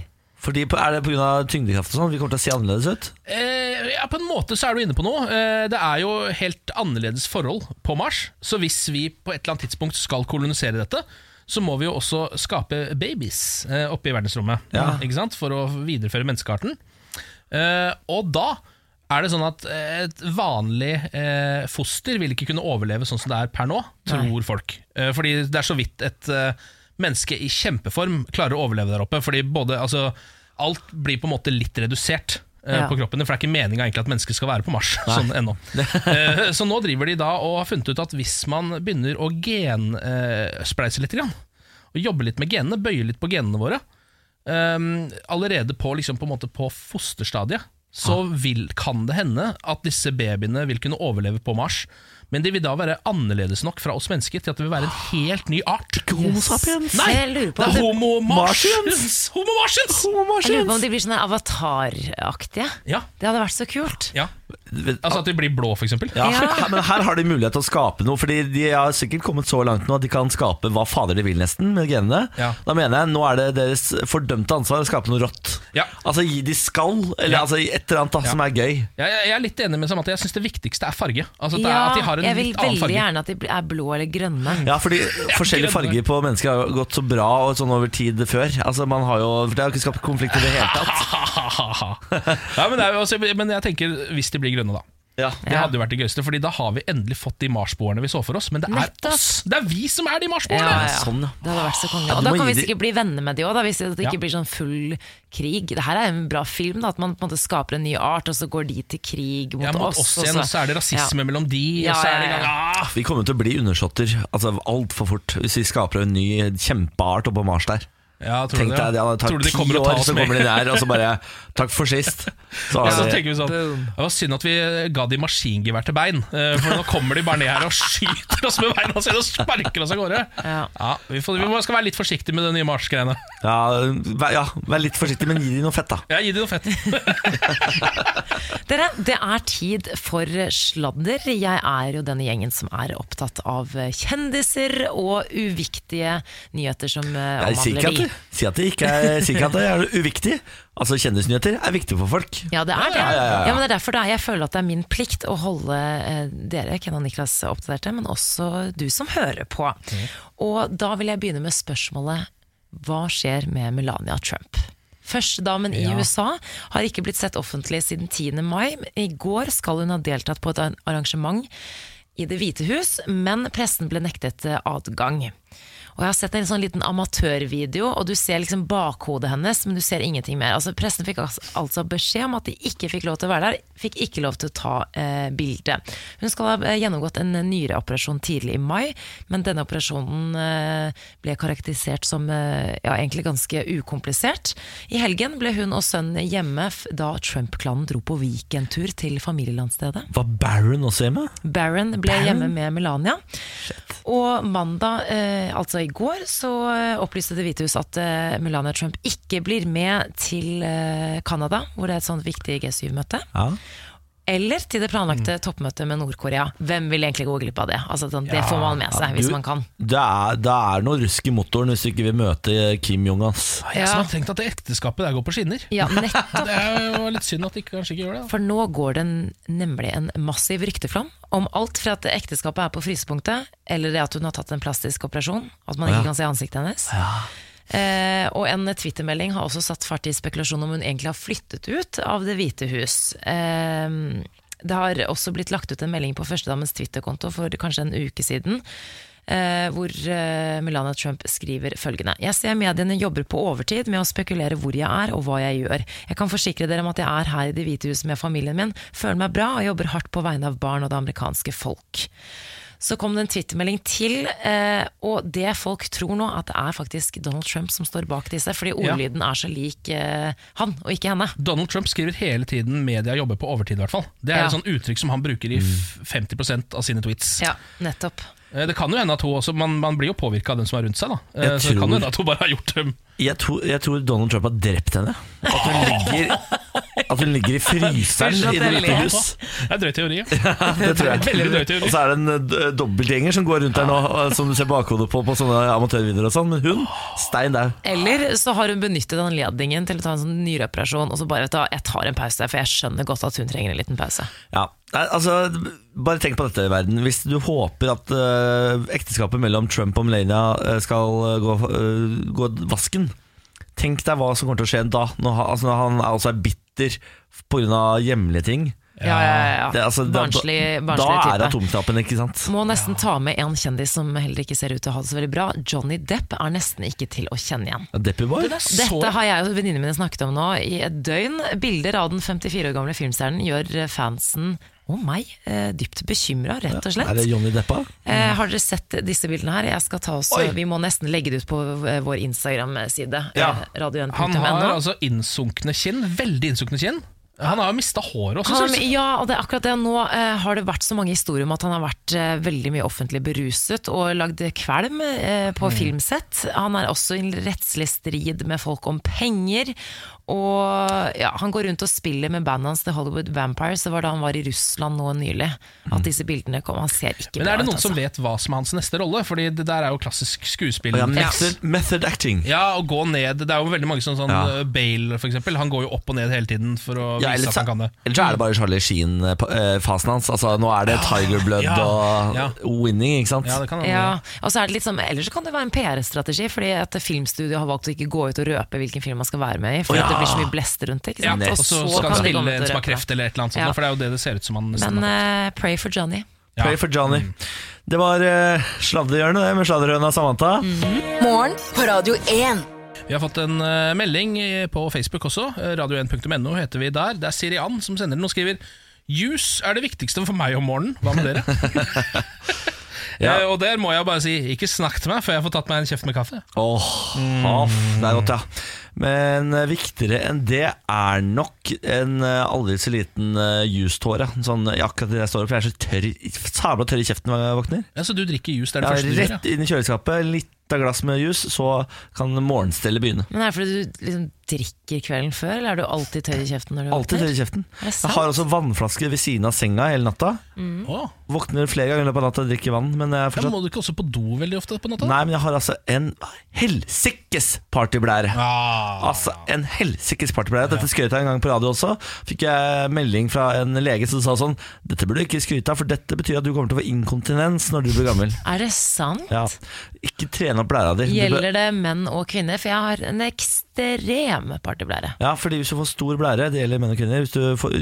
Fordi på, Er det pga. tyngdekraft og sånn? Vi kommer til å se annerledes ut? Eh, ja, På en måte så er du inne på noe. Eh, det er jo helt annerledes forhold på Mars. Så hvis vi på et eller annet tidspunkt skal kolonisere dette, så må vi jo også skape babies eh, oppe i verdensrommet. Ja. Ikke sant? For å videreføre menneskearten. Eh, og da er det sånn at et vanlig eh, foster vil ikke kunne overleve sånn som det er per nå, tror folk. Eh, fordi det er så vidt et eh, menneske i kjempeform klarer å overleve der oppe. Fordi både, altså, alt blir på en måte litt redusert Ja. på kroppen for det er ikke meninga at mennesker skal være på Mars sånn ennå. Eh, så nå driver de da og har funnet ut at hvis man begynner å genspleise litt, grann, og jobbe litt med genene, bøye litt på genene våre, um, allerede på, liksom, på, på fosterstadiet så vil, kan det hende at disse babyene vil kunne overleve på Mars. Men det vil da være annerledes nok fra oss mennesker til at det vil være en helt ny art. Ikke Homo sapiens. Nei, det er homo Martians. martians! Homo martians! Jeg lurer på om de blir sånne avataraktige. Ja, Det hadde vært så kult. ja. Altså at de blir blå, for eksempel. Ja, her- Men her har de mulighet til å skape noe, Fordi de har sikkert kommet så langt nå at de kan skape hva fader de vil, nesten, med genene. Ja. Da mener jeg nå er det deres fordømte ansvar å skape noe rått. Ja. Altså Gi de skall, eller Ja. altså et eller annet da, Ja. som er gøy. Jeg, jeg er litt enig med Samantha. Jeg syns det viktigste er farge. Altså det er, Ja, at de har en jeg vil litt annen veldig farge. gjerne at de er blå eller grønne. Ja, fordi forskjellige grønne. farger på mennesker har gått så bra og sånn over tid før. Altså man har jo, Det har jo ikke skapt konflikt i det hele tatt. ja, men, det er jo også, men jeg tenker hvis de blir grønne, da. Ja. Det hadde jo vært det gøyeste, Fordi da har vi endelig fått de marsboerne vi så for oss. Men det er Nettopp. oss! Det er vi som er de marsboerne! ja, ja. Sånn. Det hadde vært så konge. Ja, Og da kan vi de- sikkert bli venner med de òg, hvis det ikke Ja. blir sånn full krig. Det her er en bra film, da, at man på en måte skaper en ny art, og så går de til krig mot, Ja, mot oss. oss og igjen, og så er det rasisme mellom de, Ja, og så er det ja, ja. ah, Vi kommer til å bli undersåtter altså altfor fort hvis vi skaper en ny kjempeart oppå Mars der. Ja, tror Tenk du deg, det ja. Tror du de ti år, tar oss så med? kommer de der, og så bare Takk for sist. Så Ja, så tenker vi, sånn Det var synd at vi ga de maskingevær til bein, eh, for nå kommer de bare ned her og skyter oss med beina sine og sparker oss av gårde. Ja. Ja, vi, får, vi skal være litt forsiktige med de nye Mars-greiene. ja, vær, ja, vær litt forsiktig, men gi de noe fett, da. Ja, gi de noe fett. Dere, det er tid for sladder. Jeg er jo denne gjengen som er opptatt av kjendiser og uviktige nyheter som eh, omhandler de. Sier at det ikke er, si ikke at det er uviktig. Altså Kjendisnyheter er viktig for folk. Ja, det er det. Ja, ja, ja, ja. men det er derfor er, jeg føler at det er min plikt å holde eh, dere, Ken og Niklas, oppdaterte, men også du som hører på. Og da vil jeg begynne med spørsmålet Hva skjer med Melania Trump? Førstedamen i Ja. USA har ikke blitt sett offentlig siden 10. mai. I går skal hun ha deltatt på et arrangement i Det hvite hus, men pressen ble nektet eh, adgang. Og jeg har sett en sånn liten amatørvideo, og du ser liksom bakhodet hennes, men du ser ingenting mer. Altså Pressen fikk altså- beskjed om at de ikke fikk lov til å være der, fikk ikke lov til å ta eh, bilde. Hun skal ha eh, gjennomgått en nyreoperasjon tidlig i mai, men denne operasjonen eh, ble karakterisert som eh, ja, egentlig ganske ukomplisert. I helgen ble hun og sønnen hjemme da Trump-klanen dro på weekendtur til familielandstedet. Var Baron også hjemme? Barron ble hjemme med Melania. Og mandag, eh, altså i går, så eh, opplyste Det hvite hus at eh, Melania Trump ikke blir med til eh, Canada, hvor det er et sånt viktig G7-møte. Ja. Eller til det planlagte toppmøtet med Nord-Korea. Hvem vil egentlig gå glipp av det? Altså, det det får man med seg hvis Du, man kan. Det er, det er noe rusk i motoren hvis du ikke vil møte Kim Jong-uns. Jeg som har tenkt at det ekteskapet der går på skinner. Ja, nettopp. Det er jo litt synd at de kanskje ikke gjør det. da. For nå går det nemlig en massiv rykteflom om alt fra at ekteskapet er på frysepunktet, eller det at hun har tatt en plastisk operasjon, at man Ja. ikke kan se ansiktet hennes. Eh, og en twittermelding har også satt fart i spekulasjon om hun egentlig har flyttet ut av Det hvite hus. Eh, det har også blitt lagt ut en melding på førstedamens Twitter-konto for kanskje en uke siden. eh, hvor eh, Melania Trump skriver følgende Jeg ser mediene jobber på overtid med å spekulere hvor jeg er og hva jeg gjør. Jeg kan forsikre dere om at jeg er her i Det hvite hus med familien min, føler meg bra og jobber hardt på vegne av barn og det amerikanske folk. Så kom det en twittermelding til, eh, og det folk tror nå, at det er faktisk Donald Trump som står bak disse, fordi Ja. ordlyden er så lik eh, han, og ikke henne. Donald Trump skriver hele tiden 'media jobber på overtid'. i hvert fall Det er Ja. et sånt uttrykk som han bruker i f- 50% av sine tweets. Ja, nettopp. Eh, Det kan jo hende at hun også Man, man blir jo påvirka av dem som er rundt seg. da Eh, Jeg Så det kan jo hende at hun bare har gjort dem Jeg tror, jeg tror Donald Trump har drept henne. At hun ligger, at hun ligger i fryseren i Det hvite hus. Det er drøy teori. Det tror jeg. Veldig drøy Og så er det en eh, dobbeltgjenger som går rundt der nå, eh, som du ser bakhodet på på sånne amatørvideoer og sånn. Men hun, stein der Eller så har hun benyttet anledningen til å ta en sånn nyreoperasjon, og så bare ta jeg tar en pause, for jeg skjønner godt at hun trenger en liten pause. Ja, altså Bare tenk på dette i verden. Hvis du håper at uh, ekteskapet mellom Trump og Melania skal uh, gå, uh, gå vasken, tenk deg hva som kommer til å skje da. Når han, altså, når han er også er bitter pga. hjemlige ting. Ja, ja, ja, ja. Det, altså, da, barnslig, da, da er det atomknappen, ikke sant? Må nesten ta med en kjendis som heller ikke ser ut til å ha det så veldig bra. Johnny Depp er nesten ikke til å kjenne igjen. Ja, Deppy så... Dette har jeg og venninnene mine snakket om nå i et døgn. Bilder av den 54 år gamle filmstjernen gjør fansen og meg eh, dypt bekymra, rett og slett. Er det Johnny Deppa? Eh, har dere sett disse bildene her? Jeg skal ta oss, Oi. vi må nesten legge det ut på vår Instagram-side. Ja. eh, Han har altså innsunkne kinn. Veldig innsunkne kinn. Han har jo mista håret også. Han, ja, og det er akkurat det. Nå eh, har det vært så mange historier om at han har vært eh, veldig mye offentlig beruset og lagd kvalm eh, på filmsett. Han er også i en rettslig strid med folk om penger. Og ja, han går rundt og spiller med bandet hans The Hollywood Vampires. Det var da han var i Russland nå nylig at disse bildene kom. Han ser ikke Men er det ut. noen som altså. vet hva som er hans neste rolle? Fordi det der er jo klassisk skuespill. Ja, method, method acting. Ja, å gå ned Det er jo veldig mange som sånn Ja. eh, Bale, for eksempel. Han går jo opp og ned hele tiden for å Ja, vise at han kan det. Eller så er det bare Charlie Sheen-fasen hans. Altså, nå er det Tiger Blood Ja, og winning, ikke sant? Ja, det kan han, Ja, og så er det litt sånn, Ellers så kan det være en PR-strategi, fordi at filmstudio har valgt å ikke gå ut og røpe hvilken film man skal være med i. For oh, ja. Det blir så mye blest rundt det. ikke Ja, og så skal han spille en som har kreft eller et eller annet sånt, Ja. for det er jo det det ser ut som han Men uh, eh, pray for Johnny. Ja. Pray for Johnny. Det var uh, sladrehjørnet det, med sladrehøna Samantha. Morgen på Radio 1. Vi har fått en uh, melding eh, på Facebook også. eh, Radio1.no heter vi der. Det er Sirian som sender den og skriver Juice er det viktigste for meg om morgenen. Hva med dere? Ja. uh, og der må jeg bare si ikke snakk til meg før jeg får tatt meg en kjeft med kaffe. Åh, aff, det er godt, ja. Men eh, viktigere enn det er nok en eh, aldri så liten uh, juicetåre. Sånn, i akkurat det jeg står opp, for jeg er så tørr, sabla tørr i kjeften når jeg våkner. Ja, Så du drikker juice? Det er det Ja, første du gjør? rett inn i kjøleskapet, litt av glass med juice, så kan morgenstellet begynne. Men er det fordi du liksom drikker kvelden før, eller er du alltid tørr i kjeften når du Alltid tørr i kjeften. Jeg har også vannflaske ved siden av senga hele natta. Mm. Oh. Våkner flere ganger i løpet av natta og drikker vann, men jeg fortsatt... ja, må du ikke også på do veldig ofte på natta? Nei, men jeg har altså en helsikes partyblære. Ah. Altså, en helsikes partyblære. Dette skrøt jeg en gang på radio også. Fikk jeg melding fra en lege som sa sånn Dette burde du ikke skryte av, for dette betyr at du kommer til å få inkontinens når du blir gammel. Er det sant? Ja, Ikke trene opp blæra di. Gjelder det menn og kvinner? For jeg har en ekstrem partyblære. Ja, fordi hvis du får stor blære, det gjelder menn og kvinner Hvis du får,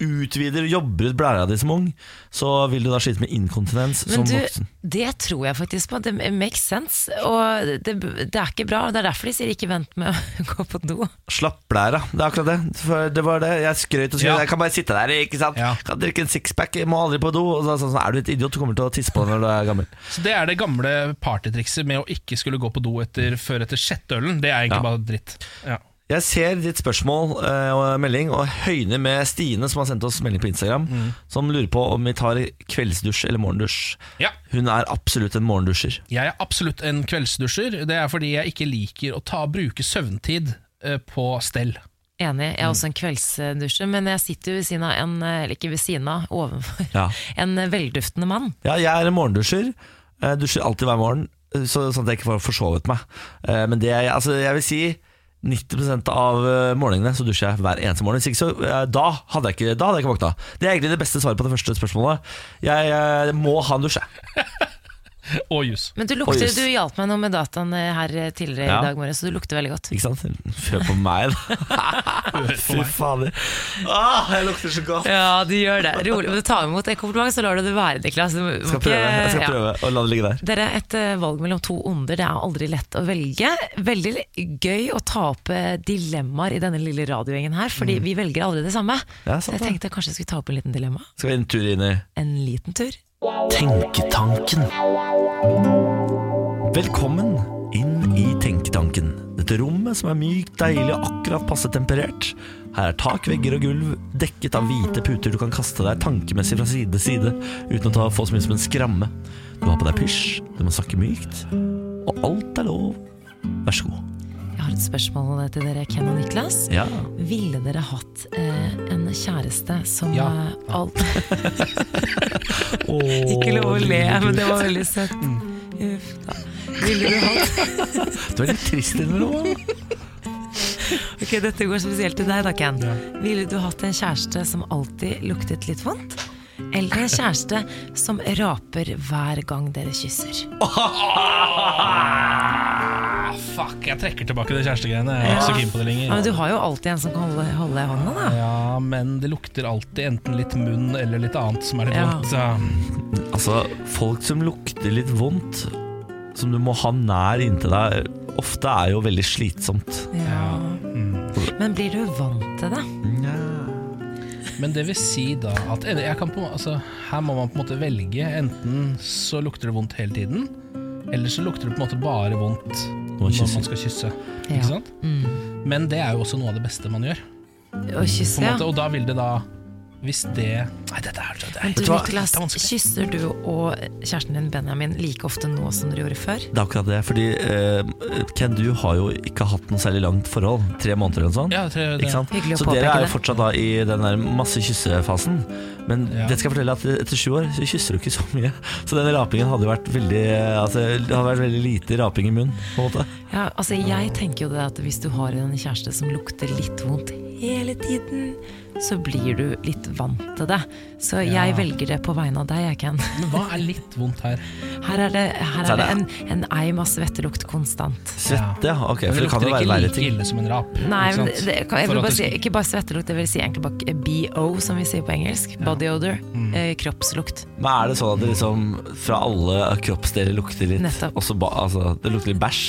utvider og jobber ut blæra di som ung, så vil du da slite med inkontinens Men som du, voksen. det tror jeg faktisk på. Det makes sense. Og det, det er ikke bra. og Det er derfor de sier ikke vent med å gå på do. Slapp blæra, det er akkurat det. For det var det. Jeg skrøt og skrøt. Ja. Jeg kan bare sitte der, ikke sant. Ja. Kan drikke en sixpack, må aldri på do. Og så, sånn, så er du et idiot, du kommer til å tisse på deg når du er gammel. Så Det er det gamle partytrikset med å ikke skulle gå på do etter, før etter sjette ølen. Det er egentlig Ja. bare dritt. Ja. Jeg ser ditt spørsmål eh, og melding og høyner med Stine, som har sendt oss melding på Instagram, som lurer på om vi tar kveldsdusj eller morgendusj. ja. Hun er absolutt en morgendusjer. Jeg er absolutt en kveldsdusjer. Det er fordi jeg ikke liker å ta, bruke søvntid eh, på stell. Enig. Jeg er også en kveldsdusjer, men jeg sitter jo ved siden av en Eller ikke ved siden av, ovenfor Ja. en velduftende mann. Ja, jeg er en morgendusjer. Jeg dusjer alltid hver morgen, eh, så, sånn at jeg ikke får forsovet meg. Eh, Men det altså, jeg vil si 90 av eh, morgenene så dusjer jeg hver eneste morgen. Så, eh, da, hadde jeg ikke, ikke våkna. Det er egentlig det beste svaret på det første spørsmålet. Jeg, jeg må ha en dusj, jeg. Og jus. Men du, lukter, jus. du hjalp meg noe med dataen eh, her tidligere Ja. i dag morges, så du lukter veldig godt. Ikke sant? Hør på meg, da. Fy fader. Ah, jeg lukter så godt. Ja, du gjør det. Rolig. Men du tar imot en kompliment, så lar du det være, Niklas. Du Jeg skal ikke- prøve, jeg skal ja. prøve å la det ligge der. Dere, et eh, valg mellom to onder, det er aldri lett å velge. Veldig gøy å ta opp eh, dilemmaer i denne lille radiogjengen her, fordi vi velger aldri det samme. Ja, Så jeg tenkte tenkte kanskje jeg skulle ta opp en liten dilemma. Skal vi en tur inn i En liten tur. Tenketanken. Velkommen inn i Tenketanken. Dette rommet som er mykt, deilig og akkurat passe temperert. Her er tak, vegger og gulv dekket av hvite puter du kan kaste deg tankemessig fra side til side uten å ta, få så mye som en skramme. Du har på deg pysj, du må snakke mykt, og alt er lov. Vær så god. Har et spørsmål til dere, Ken og Niklas. Ja. Ville dere hatt eh, en kjæreste som Ja. alt Ikke lov å le, men det var veldig søtt. Uff da. Ville du hatt Du er litt trist innimellom. Ok, dette går spesielt til deg da, Ken. Ville du hatt en kjæreste som alltid luktet litt vondt? Eller en kjæreste som raper hver gang dere kysser? Ah, fuck, jeg trekker tilbake det kjærestegreiene. Jeg er ikke så keen på det Ja, men du har jo alltid en som kan holde, holde i hånda, da. Ja, men det lukter alltid enten litt munn eller litt annet som er litt Ja. vondt. Så. Altså, folk som lukter litt vondt, som du må ha nær inntil deg, ofte er jo veldig slitsomt. Ja. Men blir du vant til det? Men det vil si da at jeg kan på, altså, her må man på en måte velge. Enten så lukter det vondt hele tiden, eller så lukter det på en måte bare vondt man når man skal kysse. Ja. Ikke sant? Men det er jo også noe av det beste man gjør. Å kysse, ja. og da vil det da Hvis det Nei, dette er, det er, Men du? Niklas, Det er kysser du og kjæresten din Benjamin like ofte nå som dere gjorde før? Det er akkurat det, fordi eh, Ken, du har jo ikke hatt noe særlig langt forhold. Tre måneder eller noe sånt. Ja, tre, det- Ikke sant? Så dere er jo det. fortsatt da i den der masse kyssefasen. Men Ja. det skal jeg fortelle at etter sju år så kysser du ikke så mye. Så den rapingen hadde jo vært veldig Altså, det hadde vært veldig lite raping i munnen, på en måte. Ja, altså Jeg tenker jo det at hvis du har en kjæreste som lukter litt vondt hele tiden, så blir du litt vant til det. Så jeg velger det på vegne av deg, jeg, Ken. Men hva er litt vondt her? Her er det, her er det det- en, en eim av svettelukt konstant. Svette, ja. Ok, for det kan jo lukter være ikke verre like ting. ille som en rap. Nei, ikke men det, kan, jeg vil bare si, ikke bare svettelukt, det vil si egentlig bare BO, som vi sier på engelsk. Body odor. Eh, kroppslukt. Men er det sånn at det liksom fra alle kroppsdeler lukter litt Nettopp. også ba, altså, Det lukter litt bæsj?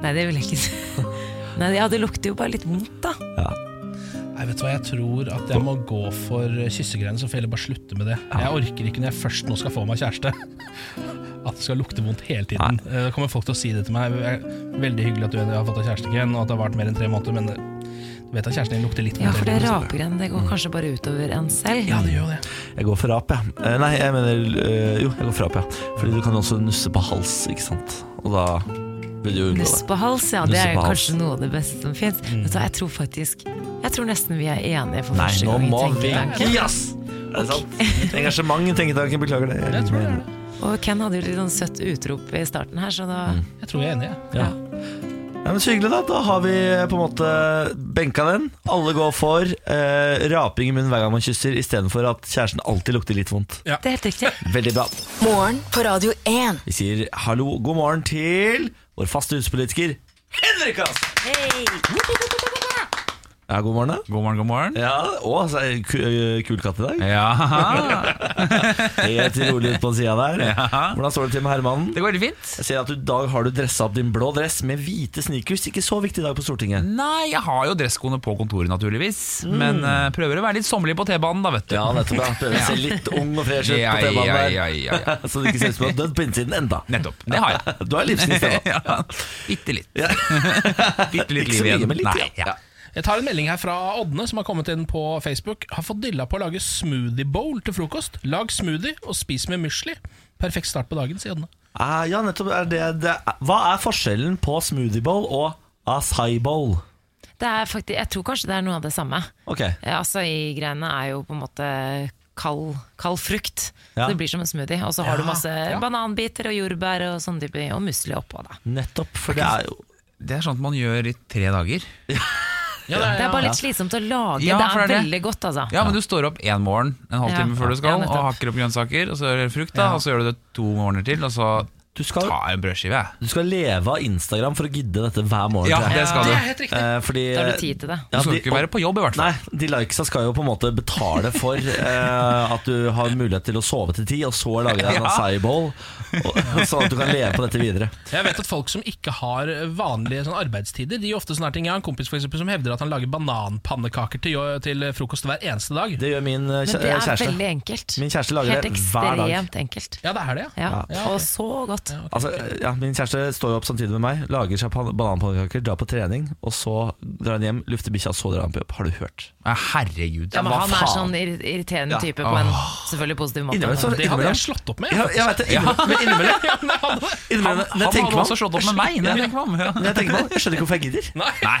Nei, det vil jeg ikke si. Nei, ja, det lukter jo bare litt vondt, da. Ja. Nei, vet du hva, Jeg tror at jeg må gå for kyssegreiene, så får jeg heller bare slutte med det. Jeg orker ikke når jeg først nå skal få meg kjæreste. At det skal lukte vondt hele tiden. Eh, Da kommer folk til å si det til meg. Er Veldig hyggelig at du har fått deg kjæreste igjen, og at det har vart mer enn tre måneder, men eh, du vet at kjæresten din lukter litt vondt. Ja, for det er rapegreiene, det går kanskje bare utover en selv. Ja, det gjør det. Jeg går for rap, jeg. Eh, nei, jeg mener Jo, jeg går for rap, ja. Fordi du kan også nusse på hals, ikke sant. Og da Nuss på hals, ja. Det er kanskje noe av det beste som fins. Mm. Jeg tror faktisk Jeg tror nesten vi er enige for Nei, første nå gang i må vi Tenketanken. Yes! Er det sant? Engasjement i tenketanken, beklager det. Jeg tror det er det. Og Ken hadde jo litt sånn søtt utrop i starten her, så da Jeg tror jeg er enig. jeg. Ja. Ja, men Så hyggelig, da. Da har vi på en måte benka den. Alle går for eh, raping i munnen hver gang man kysser, istedenfor at kjæresten alltid lukter litt vondt. Det er helt riktig. Veldig bra. Morgen på Radio 1. Vi sier hallo, god morgen til vår faste huspolitiker Henrik! Hei! Ja, god morgen, da. God morgen, god morgen. Ja, å, så er det ku- øh, kul katt i dag. Ja, Helt rolig ut på sida der. Ja. Hvordan står det til med herremannen? det går veldig fint. Jeg ser at du, I dag har du dressa opp din blå dress med hvite sneakers. Ikke så viktig i dag på Stortinget. Nei, jeg har jo dresskoene på kontoret, naturligvis. Men eh, prøver å være litt sommerlig på T-banen, da, vet du. Ja, nettopp. ja. Prøver å se litt ung og fresh ut Ja, på T-banen der. ja, ja, ja. Så du ikke ser ut som du har dødd på innsiden enda. Nettopp. Det har jeg. Du har livsnytt, da. ja, bitte litt. Ja. Bitte litt Ikke så liv igjen. men litt, Nei, ja. ja. Jeg tar en melding her fra Ådne, som har kommet inn på Facebook. Har fått dilla på å lage smoothie bowl til frokost. Lag smoothie og spis med musli. Perfekt start på dagen, sier Ådne. Ah, ja, nettopp. Er det, det, hva er forskjellen på smoothie bowl og acai bowl? Det er faktisk, jeg tror kanskje det er noe av det samme. Ok, Ja, Acai-greiene er jo på en måte kald, kald frukt. Ja. Så det blir som en smoothie. Og så har Ja, du masse ja. bananbiter og jordbær og sånn type, og musli oppå. da nettopp. For det er jo Det er sånt man gjør i tre dager. Ja, Det er bare litt slitsomt å lage. Det er det veldig godt, altså. Ja, men du står opp én morgen en halvtime før du skal, og hakker opp grønnsaker, og så gjør du frukt, da, og så gjør du det to morgener til, og så du skal, ta en brødskive. jeg. du skal leve av Instagram for å gidde dette hver morgen. Ja, det skal Det du. er helt riktig. Eh, fordi, Da har du tid til det. Du skal de- ikke være på jobb, i hvert fall. Nei, de likesa skal jo på en måte betale for eh, at du har mulighet til å sove til ti, og så lage deg en Ja. acai bowl, sånn at du kan leve på dette videre. Jeg vet at folk som ikke har vanlige sånn arbeidstider, De gjør ofte sånne ting Jeg har en kompis for eksempel, som hevder at han lager bananpannekaker til, til frokost hver eneste dag. Det gjør min kjæreste Men det er kjæreste. veldig enkelt. Min kjæreste lager Helt det hver dag. Helt ekstremt enkelt. Ja, det er det, ja. Ja. Ja. Og så godt. Altså, ja, min kjæreste står jo opp samtidig med meg, lager seg pan- bananpannekaker, drar på trening, og så drar han hjem, lufter bikkja, så drar han på jobb. Har du hørt? Ja, herregud. Ja, men hva han er sånn irriterende Ja. type på en selvfølgelig positiv måte. Innimellom så- Det hadde jeg slått opp med. Ja, jeg vet det, innimellom, men innimellom Han hadde også slått opp med meg. Når jeg tenker meg om. Jeg tenker meg om, jeg skjønner ikke hvorfor jeg gidder. Nei.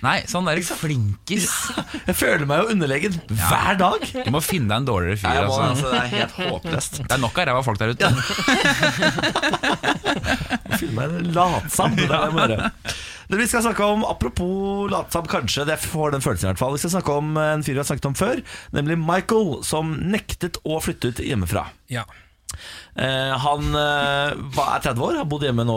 Nei, sånn der flinkis. Jeg føler meg jo underlegen hver dag. Du må finne deg en dårligere fyr. Altså. altså, det er helt håpløst. Det er nok av ræva folk der ute. Fylle meg en latsam. Det er det gjøre. Vi skal snakke om, Apropos latsam, kanskje. Det får den følelsen i hvert fall Vi skal snakke om en fyr vi har snakket om før, nemlig Michael, som nektet å flytte ut hjemmefra. Ja. Eh, han eh, er 30 år, har bodd hjemme nå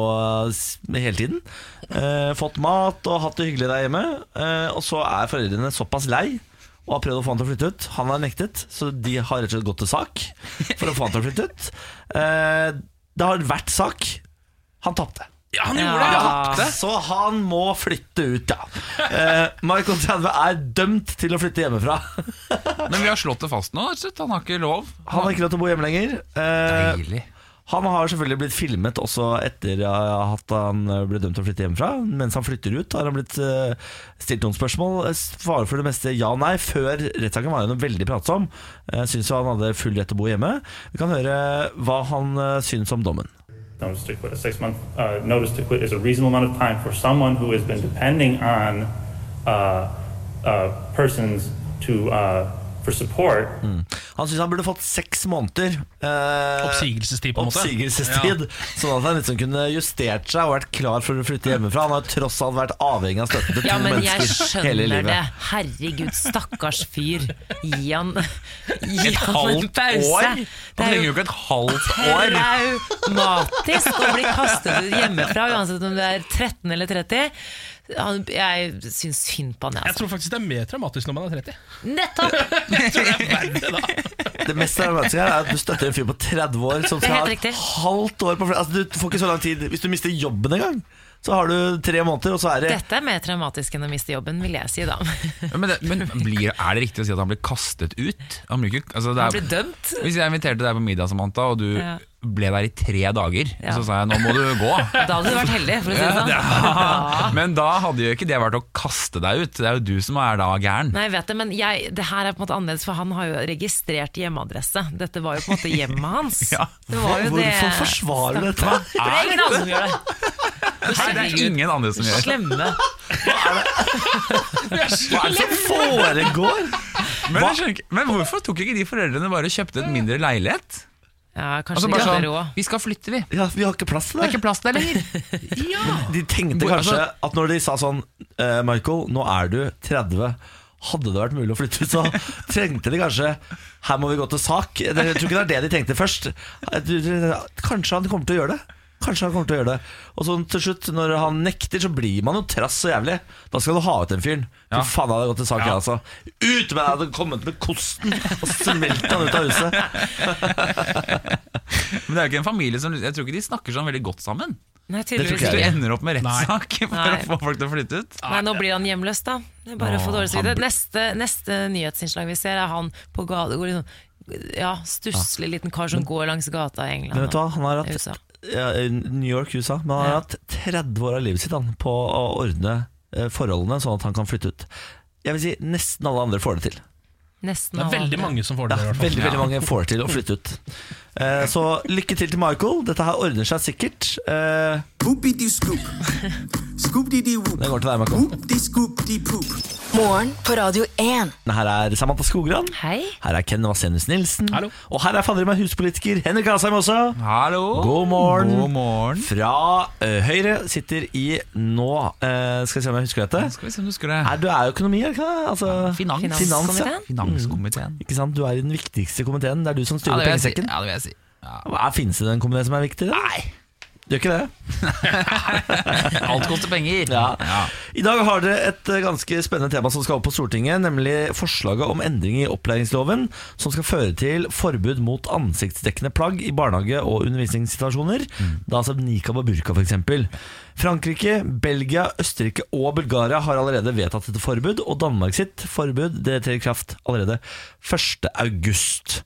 eh, hele tiden. Eh, fått mat og hatt det hyggelig der hjemme. Eh, og så er foreldrene såpass lei og har prøvd å få han til å flytte ut. Han har nektet, så de har rett og slett gått til sak for å få han til å flytte ut. Det har vært sak. Han tapte. ja, han Ja. gjorde det! tapte. så han må flytte ut, ja. Eh, Michael 30 er dømt til å flytte hjemmefra. Men vi har slått det fast nå. rett og slett. Han har ikke lov. Han har ikke lov til å bo hjemme lenger. Eh, Deilig. Han har selvfølgelig blitt filmet også etter at han ble dømt til å flytte hjemmefra. Mens han flytter ut, har han blitt eh, stilt noen spørsmål. Eh, Svarer for det meste ja og nei. Før rettssaken var han veldig pratsom. Syns han hadde full rett til å bo hjemme. Vi kan høre hva han syns om dommen. notice to quit. Uh, is a reasonable amount of time for someone who has been depending on uh, persons to uh, for support. Han syns han burde fått seks måneder. eh, Oppsigelsestid, på en måte. Oppsigelsestid Sånn at han liksom kunne justert seg og vært klar for å flytte hjemmefra. Han har tross alt vært avhengig av støtten til Ja, to mennesker hele skjønner livet. det. Herregud, stakkars fyr. Gi han, gi Et han en halvt pause. år? Det Han er trenger jo jo ikke et halvt år. traumatisk å bli kastet ut hjemmefra, uansett om du er 13 eller 30. Jeg syns synd på han. Jeg Altså. tror faktisk det er mer traumatisk når man er 30. Nettopp! Det mest traumatiske er at du støtter en fyr på 30 år som er skal ha et halvt år på altså, Du får ikke så lang tid Hvis du mister jobben en gang, så har du tre måneder, og så er det Dette er mer traumatisk enn å miste jobben, vil jeg si da. Men, det, men blir, er det riktig å si at han blir kastet ut? Han blir ikke, altså det Han er, blir dømt. Hvis jeg inviterte deg på middag, Samantha, og du Ja. Ble der i tre dager, Ja. så sa jeg nå må du gå. Da hadde du vært heldig, for å si det sånn. Ja. Men da hadde jo ikke det vært å kaste deg ut. Det er jo du som er da gæren. Nei, jeg vet det, men jeg, det her er på en måte annerledes, for han har jo registrert hjemmeadresse. Dette var jo på en måte hjemmet hans. Ja. Det Hvorfor det. forsvarer du dette? Det er ingen andre som gjør det. Nei, det er ingen andre som gjør det. Slemme. Hva er det som foregår? Men, jeg skjønner ikke- men hvorfor tok ikke de foreldrene bare og kjøpte et mindre leilighet? Ja, Altså kanskje bare ikke sånn, råd. Vi skal flytte, vi. Ja, Vi har ikke plass til Det er ikke plass der lenger. De tenkte kanskje altså- at når de sa sånn eh, Michael, nå er du 30. Hadde det vært mulig å flytte ut, så trengte de kanskje Her må vi gå til sak. Jeg tror ikke det er det de tenkte først. Kanskje han kommer til å gjøre det. Kanskje han kommer til å gjøre det. Og så til slutt, når han nekter, så blir man jo trass så jævlig. Da skal du ha ut den fyren. Fy Ja. faen, jeg hadde gått til sak, jeg, Ja. altså. Ut med deg! Hadde kommet med kosten og smelt han ut av huset. Men det er jo ikke en familie som Jeg tror ikke de snakker sånn veldig godt sammen. Nei, Det tror tydeligvis ikke du ender opp med rettssak for Nei. å få folk til å flytte ut. Nei, nå blir han hjemløs, da. Det er bare å få dårlig samvittighet. Neste, neste nyhetsinnslag vi ser, er han på gata går liksom, Ja, stusslig liten kar som går langs gata i England. Men vet du hva, han har hatt New York, USA, men han har Ja. hatt 30 år av livet sitt han, på å ordne eh, forholdene sånn at han kan flytte ut. Jeg vil si nesten alle andre får det til. Nesten Det er alle veldig andre. mange som får det. Ja, i hvert fall. veldig, veldig mange får det til å flytte ut. Eh, så lykke til til Michael. Dette her ordner seg sikkert. Eh, det går til deg, Michael. Morgen på Radio 1. Her er Samantha Skogran. Hei. Her er Ken Vasenus Nilsen. Hallo. Og her er fader meg huspolitiker Henrik Asheim også. Hallo. God morgen. God morgen. Fra eh, Høyre sitter i nå uh, Skal vi se om jeg husker dette. Skal vi se om du husker det. Er, du er jo økonomi, er ikke det? Altså, Finans. Finans, ja. Finanskomiteen? Mm. Ikke sant? Du er i den viktigste komiteen. Det er du som styrer si. pengesekken. Ja, det vil jeg. Ja. Hva Finnes det en komité som er viktig? da? Nei, Gjør ikke det? alt koster penger. Ja. I dag har dere et eh, ganske spennende tema som skal opp på Stortinget, nemlig forslaget om endring i opplæringsloven som skal føre til forbud mot ansiktsdekkende plagg i barnehage- og undervisningssituasjoner. Da altså nikab og burka f.eks. Frankrike, Belgia, Østerrike og Bulgaria har allerede vedtatt dette forbud, og Danmark sitt forbud det trer i kraft allerede 1.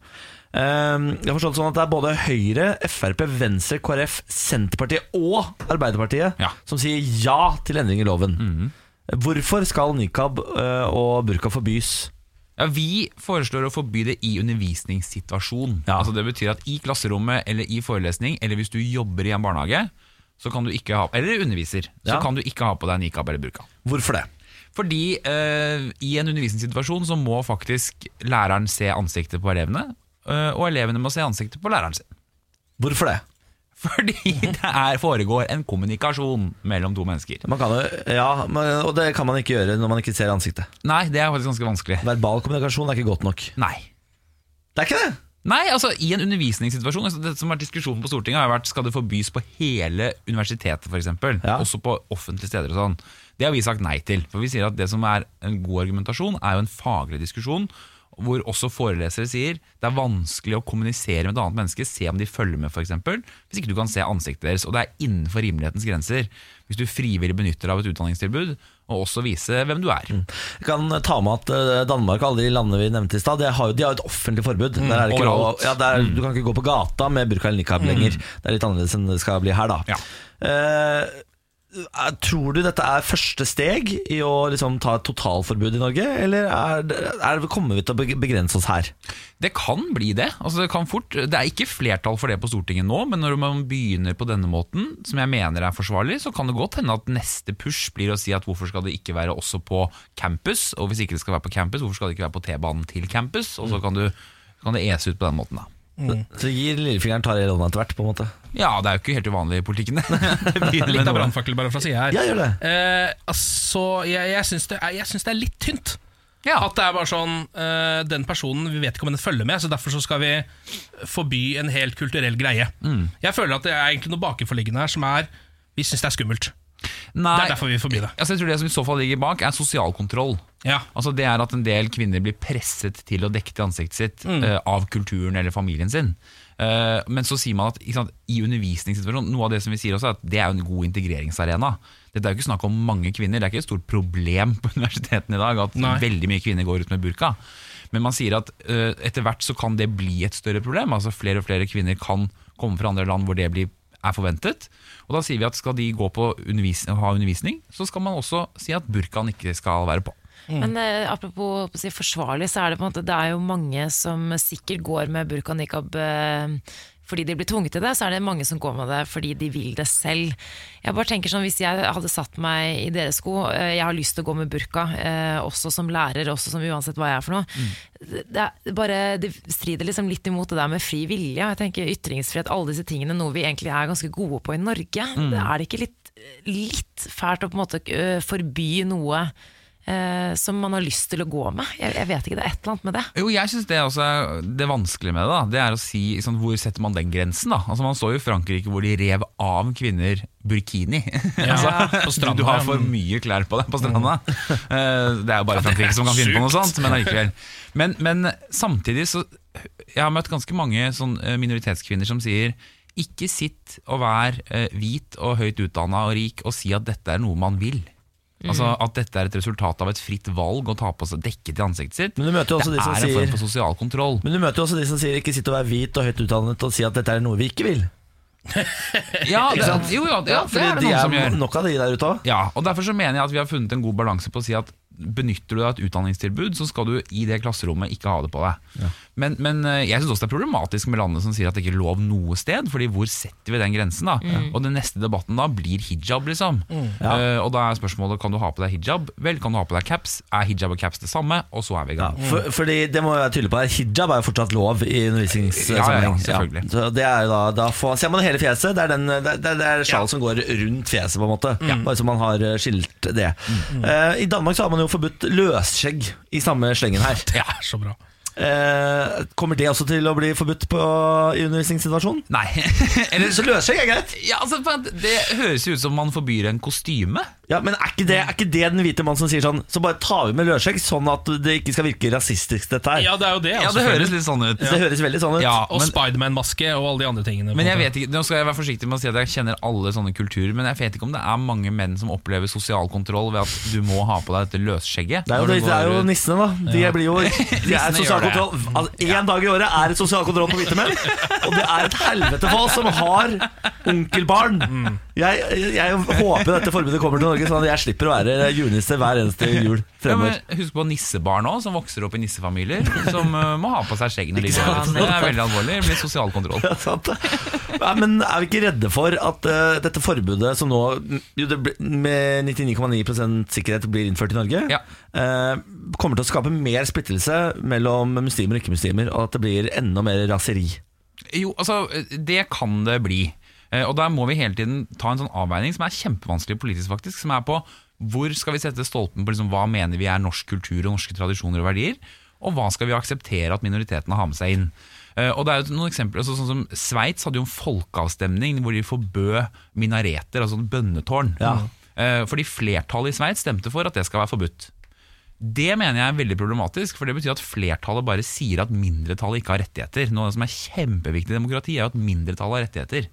Ehm, Jeg har forstått sånn at det er både Høyre, Frp, Venstre, KrF, Senterpartiet og Arbeiderpartiet Ja. som sier ja til endring i loven. Hvorfor skal nikab eh, og burka forbys? Ja, Vi foreslår å forby det i undervisningssituasjon. Ja. Altså Det betyr at i klasserommet eller i forelesning, eller hvis du jobber i en barnehage, så kan du ikke ha, eller underviser, så kan du ikke ha på deg nikab eller burka. Hvorfor det? Fordi eh, i en undervisningssituasjon så må faktisk læreren se ansiktet på elevene, og elevene må se ansiktet på læreren sin. Hvorfor det? Fordi det er, foregår en kommunikasjon mellom to mennesker. Man kan jo, ja, Og det kan man ikke gjøre når man ikke ser ansiktet. Nei, det er faktisk ganske vanskelig. Verbal kommunikasjon er ikke godt nok. Nei. Det er ikke det! Nei, altså I en undervisningssituasjon altså, Det som har vært diskusjonen på Stortinget, har vært skal det forbys på hele universitetet, f.eks. Ja. Også på offentlige steder. og sånn. Det har vi sagt nei til. For vi sier at det som er en god argumentasjon, er jo en faglig diskusjon. Hvor også forelesere sier det er vanskelig å kommunisere med et annet menneske, se om de følger med f.eks. Hvis ikke du kan se ansiktet deres. Og det er innenfor rimelighetens grenser. Hvis du frivillig benytter deg av et utdanningstilbud, og også vise hvem du er. Jeg kan ta med at eh, Danmark og alle de landene vi nevnte i stad, de har jo et offentlig forbud. der er ikke lov, ja, der, Du kan ikke gå på gata med burka eller nikab lenger. Det er litt annerledes enn det skal bli her, da. Ja. Eh, tror du dette er første steg i å liksom ta et totalforbud i Norge, eller er, er, kommer vi til å begrense oss her? Det kan bli det. Altså det, kan fort, det er ikke flertall for det på Stortinget nå, men når man begynner på denne måten, som jeg mener er forsvarlig, så kan det godt hende at neste push blir å si at hvorfor skal det ikke være også på campus, og hvis ikke det skal være på campus, hvorfor skal det ikke være på T-banen til campus, og så kan, du, kan det ese ut på den måten da. Så gir lillefingeren tar i hånda etter hvert, på en måte. Ja, det er jo ikke helt uvanlig i politikken. Litt av brannfakkel bare fra sida her. Ja, gjør det. Eh, altså, jeg, jeg syns det, er- jeg syns det er litt tynt. Ja. At det er bare sånn eh, Den personen, vi vet ikke om den følger med, så derfor så skal vi forby en helt kulturell greie. Mm. Jeg føler at det er egentlig noe bakenforliggende her som er Vi syns det er skummelt. Nei, Det er derfor vi forbyr det. altså jeg tror det som i så fall ligger bak, er sosial kontroll. Ja. Altså Det er at en del kvinner blir presset til å dekke til ansiktet sitt eh, av kulturen eller familien sin. Eh, men så sier man at sant, i undervisningssituasjonen Noe av det som vi sier også er at det er en god integreringsarena. Dette er jo ikke snakk om mange kvinner, det er ikke et stort problem på universitetene i dag at Nei. veldig mye kvinner går ut med burka. Men man sier at eh, etter hvert så kan det bli et større problem. Altså Flere og flere kvinner kan komme fra andre land hvor det blir, er forventet. Og da sier vi at skal de gå på undervis ha undervisning, så skal man også si at burkaen ikke skal være på. Men eh, apropos si forsvarlig, så er det på en måte Det er jo mange som sikkert går med burka og nikab eh, fordi de blir tvunget til det, så er det mange som går med det fordi de vil det selv. Jeg bare tenker sånn, Hvis jeg hadde satt meg i deres sko, eh, jeg har lyst til å gå med burka, eh, også som lærer, også som uansett hva jeg er for noe. Det, er bare, det strider liksom litt imot det der med fri vilje. Jeg tenker Ytringsfrihet, alle disse tingene, noe vi egentlig er ganske gode på i Norge. Det er det ikke litt, litt fælt å på en måte forby noe eh, som man har lyst til å gå med. Jeg, jeg vet ikke, det er et eller annet med det. Jo, jeg synes det også er det vanskelige med det. da Det er å si sånn, hvor setter man den grensen. da Altså Man så jo i Frankrike hvor de rev av kvinner burkini. altså, på stranda, du, du har for mye klær på deg på stranda. Mm. det er jo bare Frankrike som kan finne på noe sånt, men allikevel. Men, men samtidig så Jeg har møtt ganske mange sånn, eh, minoritetskvinner som sier ikke sitt og vær eh, hvit og høyt utdanna og rik og si at dette er noe man vil. Altså At dette er et resultat av et fritt valg å ta på seg dekket i ansiktet sitt. Men du møter jo også det de som er en form for sosial kontroll. Men du møter jo også de som sier ikke sitt og vær hvit og høyt utdannet og si at dette er noe vi ikke vil. Ja, det, jo, jo, ja, det er det de er som gjør. nok av de der ute òg. Ja, og Derfor så mener jeg at vi har funnet en god balanse på å si at benytter du deg av et utdanningstilbud, så skal du i det klasserommet ikke ha det på deg. Men, men eh, jeg syns også det er problematisk med landet som sier at det ikke er lov noe sted, Fordi hvor setter vi den grensen? da? Og den neste debatten da blir hijab, liksom. Ja. Uh, og da er spørsmålet kan du ha på deg hijab. Vel, kan du ha på deg caps? Er hijab og caps det samme? Og så er vi i Ja, gang. for, fordi det må jeg være tydelig på her Hijab er jo fortsatt lov i undervisningssammenheng. Ja, ja, selvfølgelig. Så det er jo da, da får, ser man hele fjeset. Det er, den, det, det, det er sjal som går rundt fjeset, på en måte. Bare så man har eh, skilt det. Eh, I Danmark så har man jo forbudt løsskjegg i samme slengen her. Det er så bra. Eh, kommer det også til å bli forbudt på, i undervisningssituasjonen? Nei. Eller, Så løser er greit. ja, altså, det høres jo ut som man forbyr en kostyme. Ja, Men er ikke, det, er ikke det den hvite mann som sier sånn Så bare tar vi med løsskjegg, sånn at det ikke skal virke rasistisk, dette her? Ja, det er jo det. Ja, altså, det høres litt sånn ut. Det høres veldig sånn ut. Ja, Og Spiderman-maske og alle de andre tingene. Men jeg vet ikke, Nå skal jeg være forsiktig med å si at jeg kjenner alle sånne kulturer, men jeg vet ikke om det er mange menn som opplever sosial kontroll ved at du må ha på deg dette løsskjegget. Det er jo, det, det er jo nissene, da. De blir jo de er sosial kontroll. Altså, en dag i året er det sosial kontroll på hvite menn. Og det er et helvete for oss som har onkelbarn. Jeg, jeg, håper dette forbudet kommer til Norge, sånn at jeg slipper å være julenisse hver eneste jul Ja. Husk på nissebarn også, som vokser opp i nissefamilier, som uh, må ha på seg skjegg når de går. Det er veldig alvorlig. Det blir sosial kontroll. Ja. Men er vi ikke redde for at uh, dette forbudet som nå jo, det ble- med 99,9 sikkerhet blir innført i Norge, Ja. eh, kommer til å skape mer splittelse mellom muslimer og ikke-muslimer, og at det blir enda mer raseri? Jo, altså, det kan det bli. Eh, Og der må vi hele tiden ta en sånn avveining som er kjempevanskelig politisk, faktisk. Som er på hvor skal vi sette stolpen på liksom, hva mener vi er norsk kultur og norske tradisjoner og verdier, og hva skal vi akseptere at minoritetene har med seg inn. Eh, Og det er jo noen eksempler, altså, sånn som Sveits hadde jo en folkeavstemning hvor de forbød minareter, altså bønnetårn. Ja. Eh, Fordi flertallet i Sveits stemte for at det skal være forbudt. Det mener jeg er veldig problematisk, for det betyr at flertallet bare sier at mindretallet ikke har rettigheter. Noe av det som er kjempeviktig i demokrati, er jo at mindretallet har rettigheter.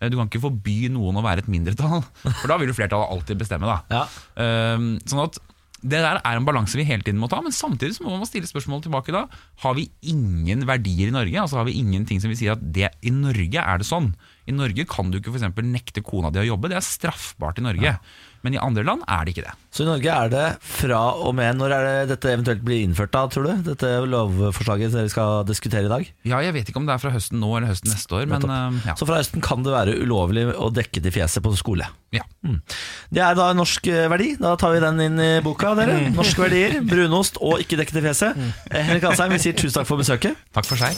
Eh, Du kan ikke forby noen å være et mindretall, for da vil jo flertallet alltid bestemme. da. Ja. Ehm, sånn at det der er en balanse vi hele tiden må ta, men samtidig så må man stille spørsmål tilbake da. Har vi ingen verdier i Norge? Altså Har vi ingenting som vi sier at det, i Norge er det sånn? I Norge kan du ikke eksempel nekte kona di å jobbe, det er straffbart i Norge. Men i andre land er det ikke det. Så i Norge er det fra og med Når er det dette eventuelt blir innført, da, tror du? Dette lovforslaget dere skal diskutere i dag? Ja, Jeg vet ikke om det er fra høsten nå eller høsten neste år, men eh, ja. Så fra høsten kan det være ulovlig å dekke til fjeset på skole. ja. Det er da en norsk eh, verdi. Da tar vi den inn i boka, dere. Norske verdier, brunost og ikke dekke til fjeset. Eh, Henrik Asheim, vi sier tusen takk for besøket. Takk for seg.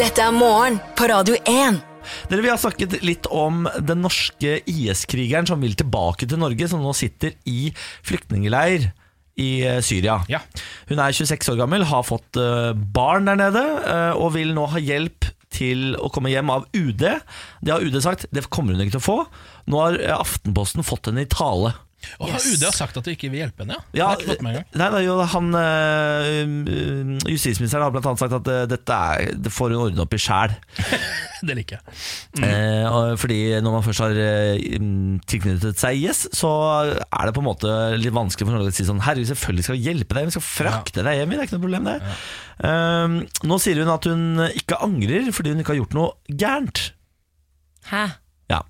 Dette er morgen på Radio 1. Dere, Vi har snakket litt om den norske IS-krigeren som vil tilbake til Norge, som nå sitter i flyktningeleir i eh, Syria. Ja. Hun er 26 år gammel, har fått eh, barn der nede eh, og vil nå ha hjelp til å komme hjem av UD. Det har UD sagt, det kommer hun ikke til å få. Nå har Aftenposten fått henne i tale. Og Yes. UD har sagt at de ikke vil hjelpe henne, ja? Ja, nei, er jo han eh, um, Justisministeren har blant annet sagt at eh, dette er, det får hun ordne opp i sjæl. Det liker jeg. Eh, og fordi når man først har eh, mm, tilknyttet seg IS, så er det på en måte litt vanskelig for Norge å si sånn Herregud, selvfølgelig skal vi hjelpe deg, vi skal frakte deg hjem, det er ikke noe problem det. Eh, nå sier hun at hun ikke angrer fordi hun ikke har gjort noe gærent. Hæ? Ja.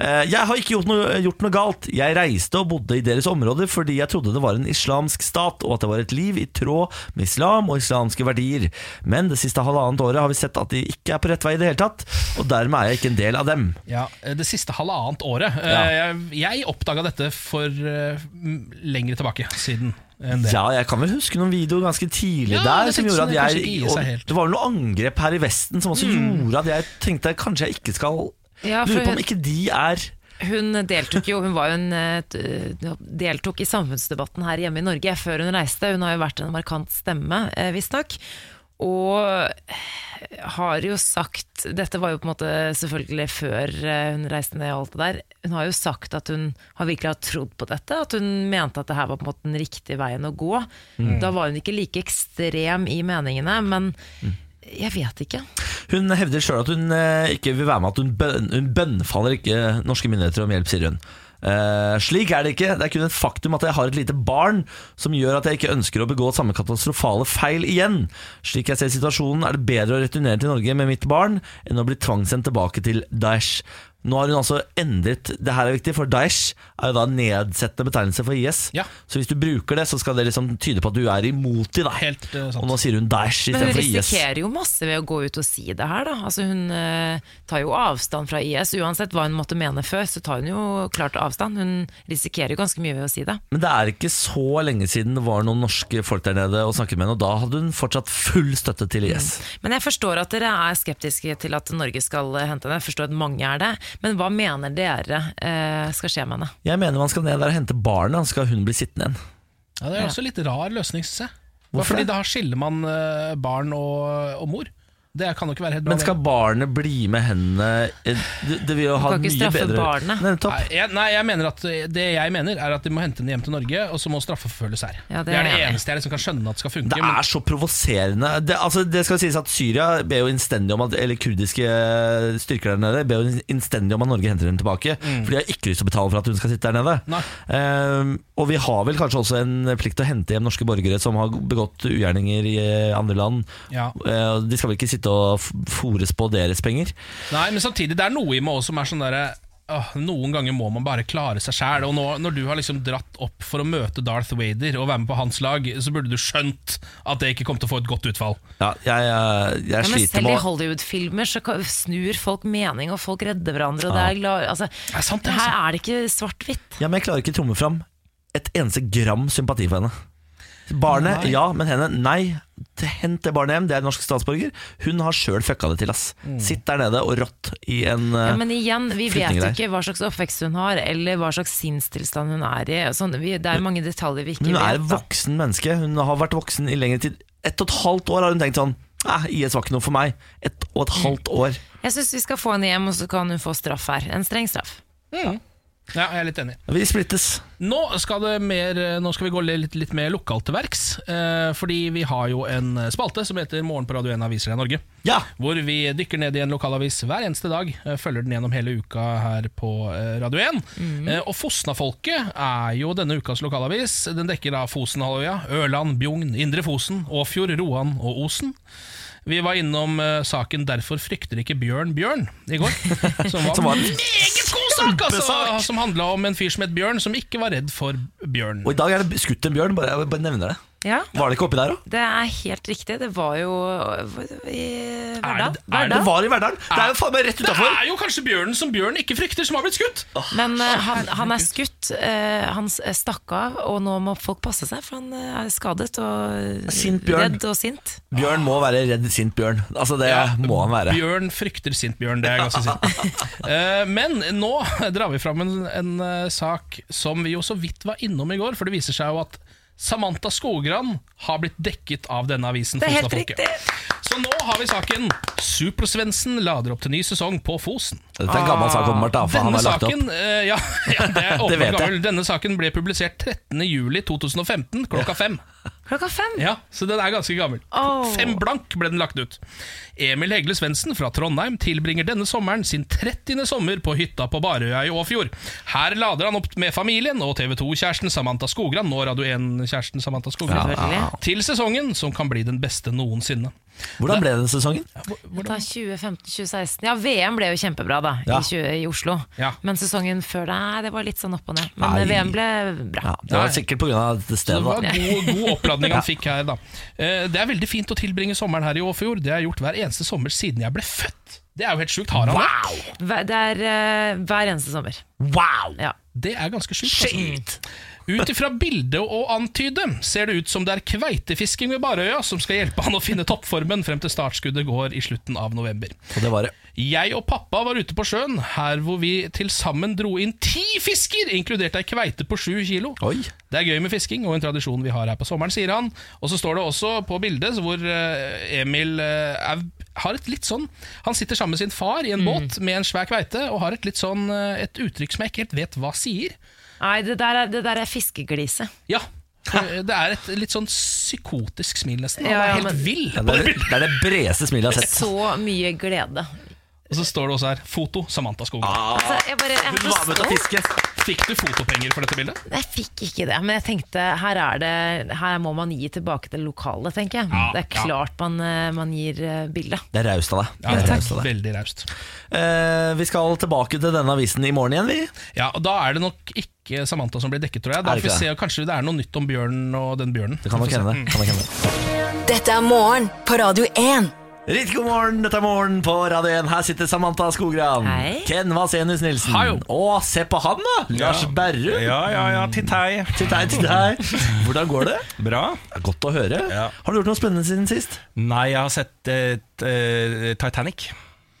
Eh, Jeg har ikke gjort noe, gjort noe galt. Jeg reiste og bodde i deres områder fordi jeg trodde det var en islamsk stat, og at det var et liv i tråd med islam og islamske verdier. Men det siste halvannet året har vi sett at de ikke er på rett vei i det hele tatt, og dermed er jeg ikke en del av dem. Ja, eh, Det siste halvannet året. Ja. Eh, Jeg, jeg oppdaga dette for lengre tilbake siden. Ja, jeg kan vel huske noen videoer ganske tidlig Ja, der som gjorde sånn at jeg. Det var noe angrep her i Vesten som også gjorde at jeg tenkte kanskje jeg ikke skal Ja, Lurer på om ikke de er Hun deltok jo Hun var jo en, eh, deltok i samfunnsdebatten her hjemme i Norge før hun reiste. Hun har jo vært en markant stemme, eh, visstnok. Og har jo sagt Dette var jo på en måte selvfølgelig før eh, hun reiste ned og alt det der. Hun har jo sagt at hun har virkelig har trodd på dette. At hun mente at det her var på en måte den riktige veien å gå. Da var hun ikke like ekstrem i meningene, men jeg vet ikke. Hun hevder sjøl at hun eh, ikke vil være med at hun, bøn, hun bønnfaller ikke norske myndigheter om hjelp, sier hun. Eh, slik er det ikke. Det er kun et faktum at jeg har et lite barn som gjør at jeg ikke ønsker å begå samme katastrofale feil igjen. Slik jeg ser situasjonen, er det bedre å returnere til Norge med mitt barn enn å bli tvangssendt tilbake til Daesh. Nå har hun altså endret Det her er viktig, for Daesh er jo da nedsettende betegnelse for IS. Ja. Så hvis du bruker det, så skal det liksom tyde på at du er imot de, da. Helt uh, sant. Og nå sier hun Daesh Men hun istedenfor IS. risikerer jo masse ved å gå ut og si det her, da. Altså hun uh, tar jo avstand fra IS. Uansett hva hun måtte mene før, så tar hun jo klart avstand. Hun risikerer jo ganske mye ved å si det. Men det er ikke så lenge siden det var noen norske folk der nede og snakket med henne, og da hadde hun fortsatt full støtte til IS. Men jeg forstår at dere er skeptiske til at Norge skal hente henne. Jeg forstår at mange er det. Men hva mener dere eh, skal skje med henne? Jeg mener man skal ned der og hente barna, så skal hun bli sittende igjen. Ja, det er også litt rar løsning, syns jeg. Hvorfor Fordi det? da skiller man eh, barn og, og mor. Det kan jo ikke være helt bra. Men skal barnet bli med henne Du Det, det vil jo ha kan ikke straffe bedre barnet. Nei, jeg, nei, jeg mener at det jeg mener er at de må hente henne hjem til Norge, og så må straffeforfølges her. Ja, det det, er det jeg eneste jeg liksom kan skjønne at skal funke. Det er så provoserende. Det, altså, det skal sies at Syria ber jo innstendig om at Eller kurdiske styrker der nede ber jo innstendig om at Norge henter henne tilbake. For de har ikke lyst til å betale for at hun skal sitte der nede. Ehm, og vi har vel kanskje også en plikt til å hente hjem norske borgere som har begått ugjerninger i andre land. Ja. Uh, de skal vel ikke sitte og fores på deres penger. Nei, men samtidig, det er noe i meg også som er sånn derre åh, Noen ganger må man bare klare seg sjæl. Og nå, når du har liksom dratt opp for å møte Darth Vader og være med på hans lag, så burde du skjønt at det ikke kom til å få et godt utfall. Ja, jeg, jeg, jeg Ja, men selv i Hollywood-filmer så snur folk mening, og folk redder hverandre. Og det er glad, altså, Det er sant, det, her altså. er det ikke svart-hvitt. Ja, men jeg klarer ikke tromme fram et eneste gram sympati for henne. Barnet, Nei. ja, men henne, nei. Hent det barnet hjem, det er norsk statsborger. Hun har sjøl fucka det til, ass. Sitt der nede og rått i en Ja, eh, men igjen, vi vet ikke hva slags oppvekst hun har, eller hva slags sinnstilstand hun er i. Sånn, vi, det er mange detaljer vi ikke Hun er vet. et voksen menneske. Hun har vært voksen i lengre tid. Ett og et halvt år har hun tenkt sånn eh, IS var ikke noe for meg. Ett og et halvt år. Jeg syns vi skal få henne hjem, og så kan hun få straff her. En streng straff. Ja, jeg er litt enig. Vi splittes. Nå skal, det mer, nå skal vi gå litt, litt mer lokalt til verks. Eh, fordi vi har jo en spalte som heter Morgen på Radio 1 Aviser i Norge. Ja! Hvor vi dykker ned i en lokalavis hver eneste dag. eh, Følger den gjennom hele uka her på eh, Radio 1. Eh, Og Fosnafolket er jo denne ukas lokalavis. Den dekker da Fosenhalvøya, Ørland, Bjugn, Indre Fosen, Åfjord, Roan og Osen. Vi var innom uh, saken 'Derfor frykter ikke Bjørn Bjørn' i går. Som var, Som var en meget god sak! Altså, som handla om en fyr som het Bjørn, som ikke var redd for bjørn. Og i dag er det skutt en bjørn. Bare, jeg bare nevner det. Ja, Var det ikke oppi der, da? det er helt riktig. Det var jo i Verdal. det- er Det var i Verdal? Det er jo faen meg rett Det er jo kanskje bjørnen som Bjørn ikke frykter, som har blitt skutt! Men uh, han, han er skutt, uh, han stakk av, og nå må folk passe seg, for han eh, er skadet og Sint redd og sint. Bjørn må være redd sint bjørn. Altså Det Ja, må han være. Bjørn frykter sint bjørn, det er ganske sint. uh, Men nå drar vi fram en, en eh, sak som vi jo så vidt var innom i går, for det viser seg jo at Samantha Skogran har blitt dekket av denne avisen. Det er helt riktig. Så nå har vi saken Supersvensen lader opp til ny sesong på Fosen. Dette er en gammel sak, om da, For han har lagt opp. saken, eh, ja, ja, det er Det vet jeg. gammel. Denne saken ble publisert 13. juli 2015 klokka fem. Klokka fem. Ja, så den er ganske gammel. Oh. Fem blank ble den lagt ut. Emil Hegle Svendsen fra Trondheim tilbringer denne sommeren sin 30. sommer på hytta på Barøya i Åfjord. Her lader han opp med familien og TV 2-kjæresten Samantha Skogran, nå Radio 1-kjæresten Samantha Skogran, ja. til sesongen som kan bli den beste noensinne. Hvordan ble den sesongen? Da 2015-2016 Ja, VM ble jo kjempebra da Ja. i, 20, i Oslo. Ja. Men sesongen før nei, det var litt sånn opp og ned. Men Nei. VM ble bra. Ja, det var sikkert pga. stedet. Så det var god, god oppladning han fikk her, da. Eh, Det er veldig fint å tilbringe sommeren her i Åfjord. Det har jeg gjort hver eneste sommer siden jeg ble født. Det er jo helt sjukt. Har han det? Hver- Det er uh, hver eneste sommer. Wow! Ja. Det er ganske sjukt. altså. Shit! Ut ifra bildet og antyde ser det ut som det er kveitefisking ved Barøya som skal hjelpe han å finne toppformen frem til startskuddet går i slutten av november. Og det var det. Jeg og pappa var ute på sjøen, her hvor vi til sammen dro inn ti fisker, inkludert ei kveite på sju kilo. Oi. Det er gøy med fisking og en tradisjon vi har her på sommeren, sier han. Og så står det også på bildet hvor eh, Emil eh, er, har et litt sånn Han sitter sammen med sin far i en båt med en svær kveite og har et litt sånn eh, Et uttrykk som jeg ikke helt vet hva sier. Nei, det der er, det der er fiskeglise. Ja. Det er et litt sånn psykotisk smil, nesten. Han Ja, er ja, helt men- vill. Ja, det, er, det er det bredeste smilet jeg har sett. Så mye glede. Og så står det også her 'Foto Samantha Skogran'. Altså, jeg, bare, jeg, er Hun så var med til å stolt. fiske. Fikk du fotopenger for dette bildet? jeg fikk ikke det, men jeg tenkte her, er det, her må man gi tilbake til lokalet, tenker jeg. Ja, det er ja. klart man, eh, man gir bildet. Det er raust av deg. Ja, Det er takk. raust av deg. Veldig raust. Eh, vi skal tilbake til denne avisen i morgen igjen, vi. Ja, og Da er det nok ikke Samantha som blir dekket, tror jeg. Da får vi se, og Kanskje det er noe nytt om bjørnen og den bjørnen. Det kan nok hende. Hende. Dette er morgen på Radio 1. Riktig god morgen, dette er Morgen på Radio 1. Her sitter Samantha Skogran. Hei. Ken Vasenius Nilsen. Hei. Å, se på han, da! Lars Berrum. Ja, ja, ja, tittei. til deg. Hvordan går det? Bra. Det er Godt å høre. Ja. Har du gjort noe spennende siden sist? Nei, jeg har sett eh, t- eh, Titanic.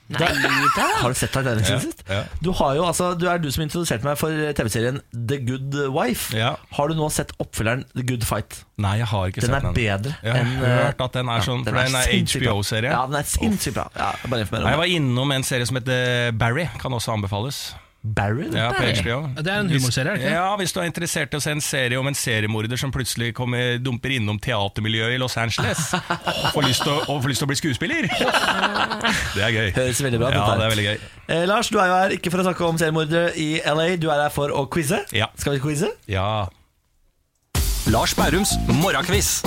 Nei da. Har du sett Titanic siden Ja, sist? ja. Du, har jo, altså, du er du som introduserte meg for TV-serien The Good Wife. Ja. Har du nå sett oppfølgeren The Good Fight? Nei, jeg har ikke Den sett er bedre Jeg har hørt at den er sånn, for den er sinnssykt. HBO-serie. Ja, den er sinnssykt bra. Ja, bare informer Nei, Jeg var innom en serie som heter Barry, kan også anbefales. Barry? Ja, på HBO. Det er en humorserie, er det ikke? Ja, Hvis du er interessert i å se en serie om en seriemorder som plutselig kommer, dumper innom teatermiljøet i Los Angeles og får lyst til å, og får lyst til å bli skuespiller. Det er gøy. Høres veldig bra ut, Ja, det er veldig gøy. Eh, Lars, du er jo her ikke for å snakke om seriemordere i LA, du er her for å quize. Ja. Skal vi quize? Ja. Lars Bærums morgenkviss.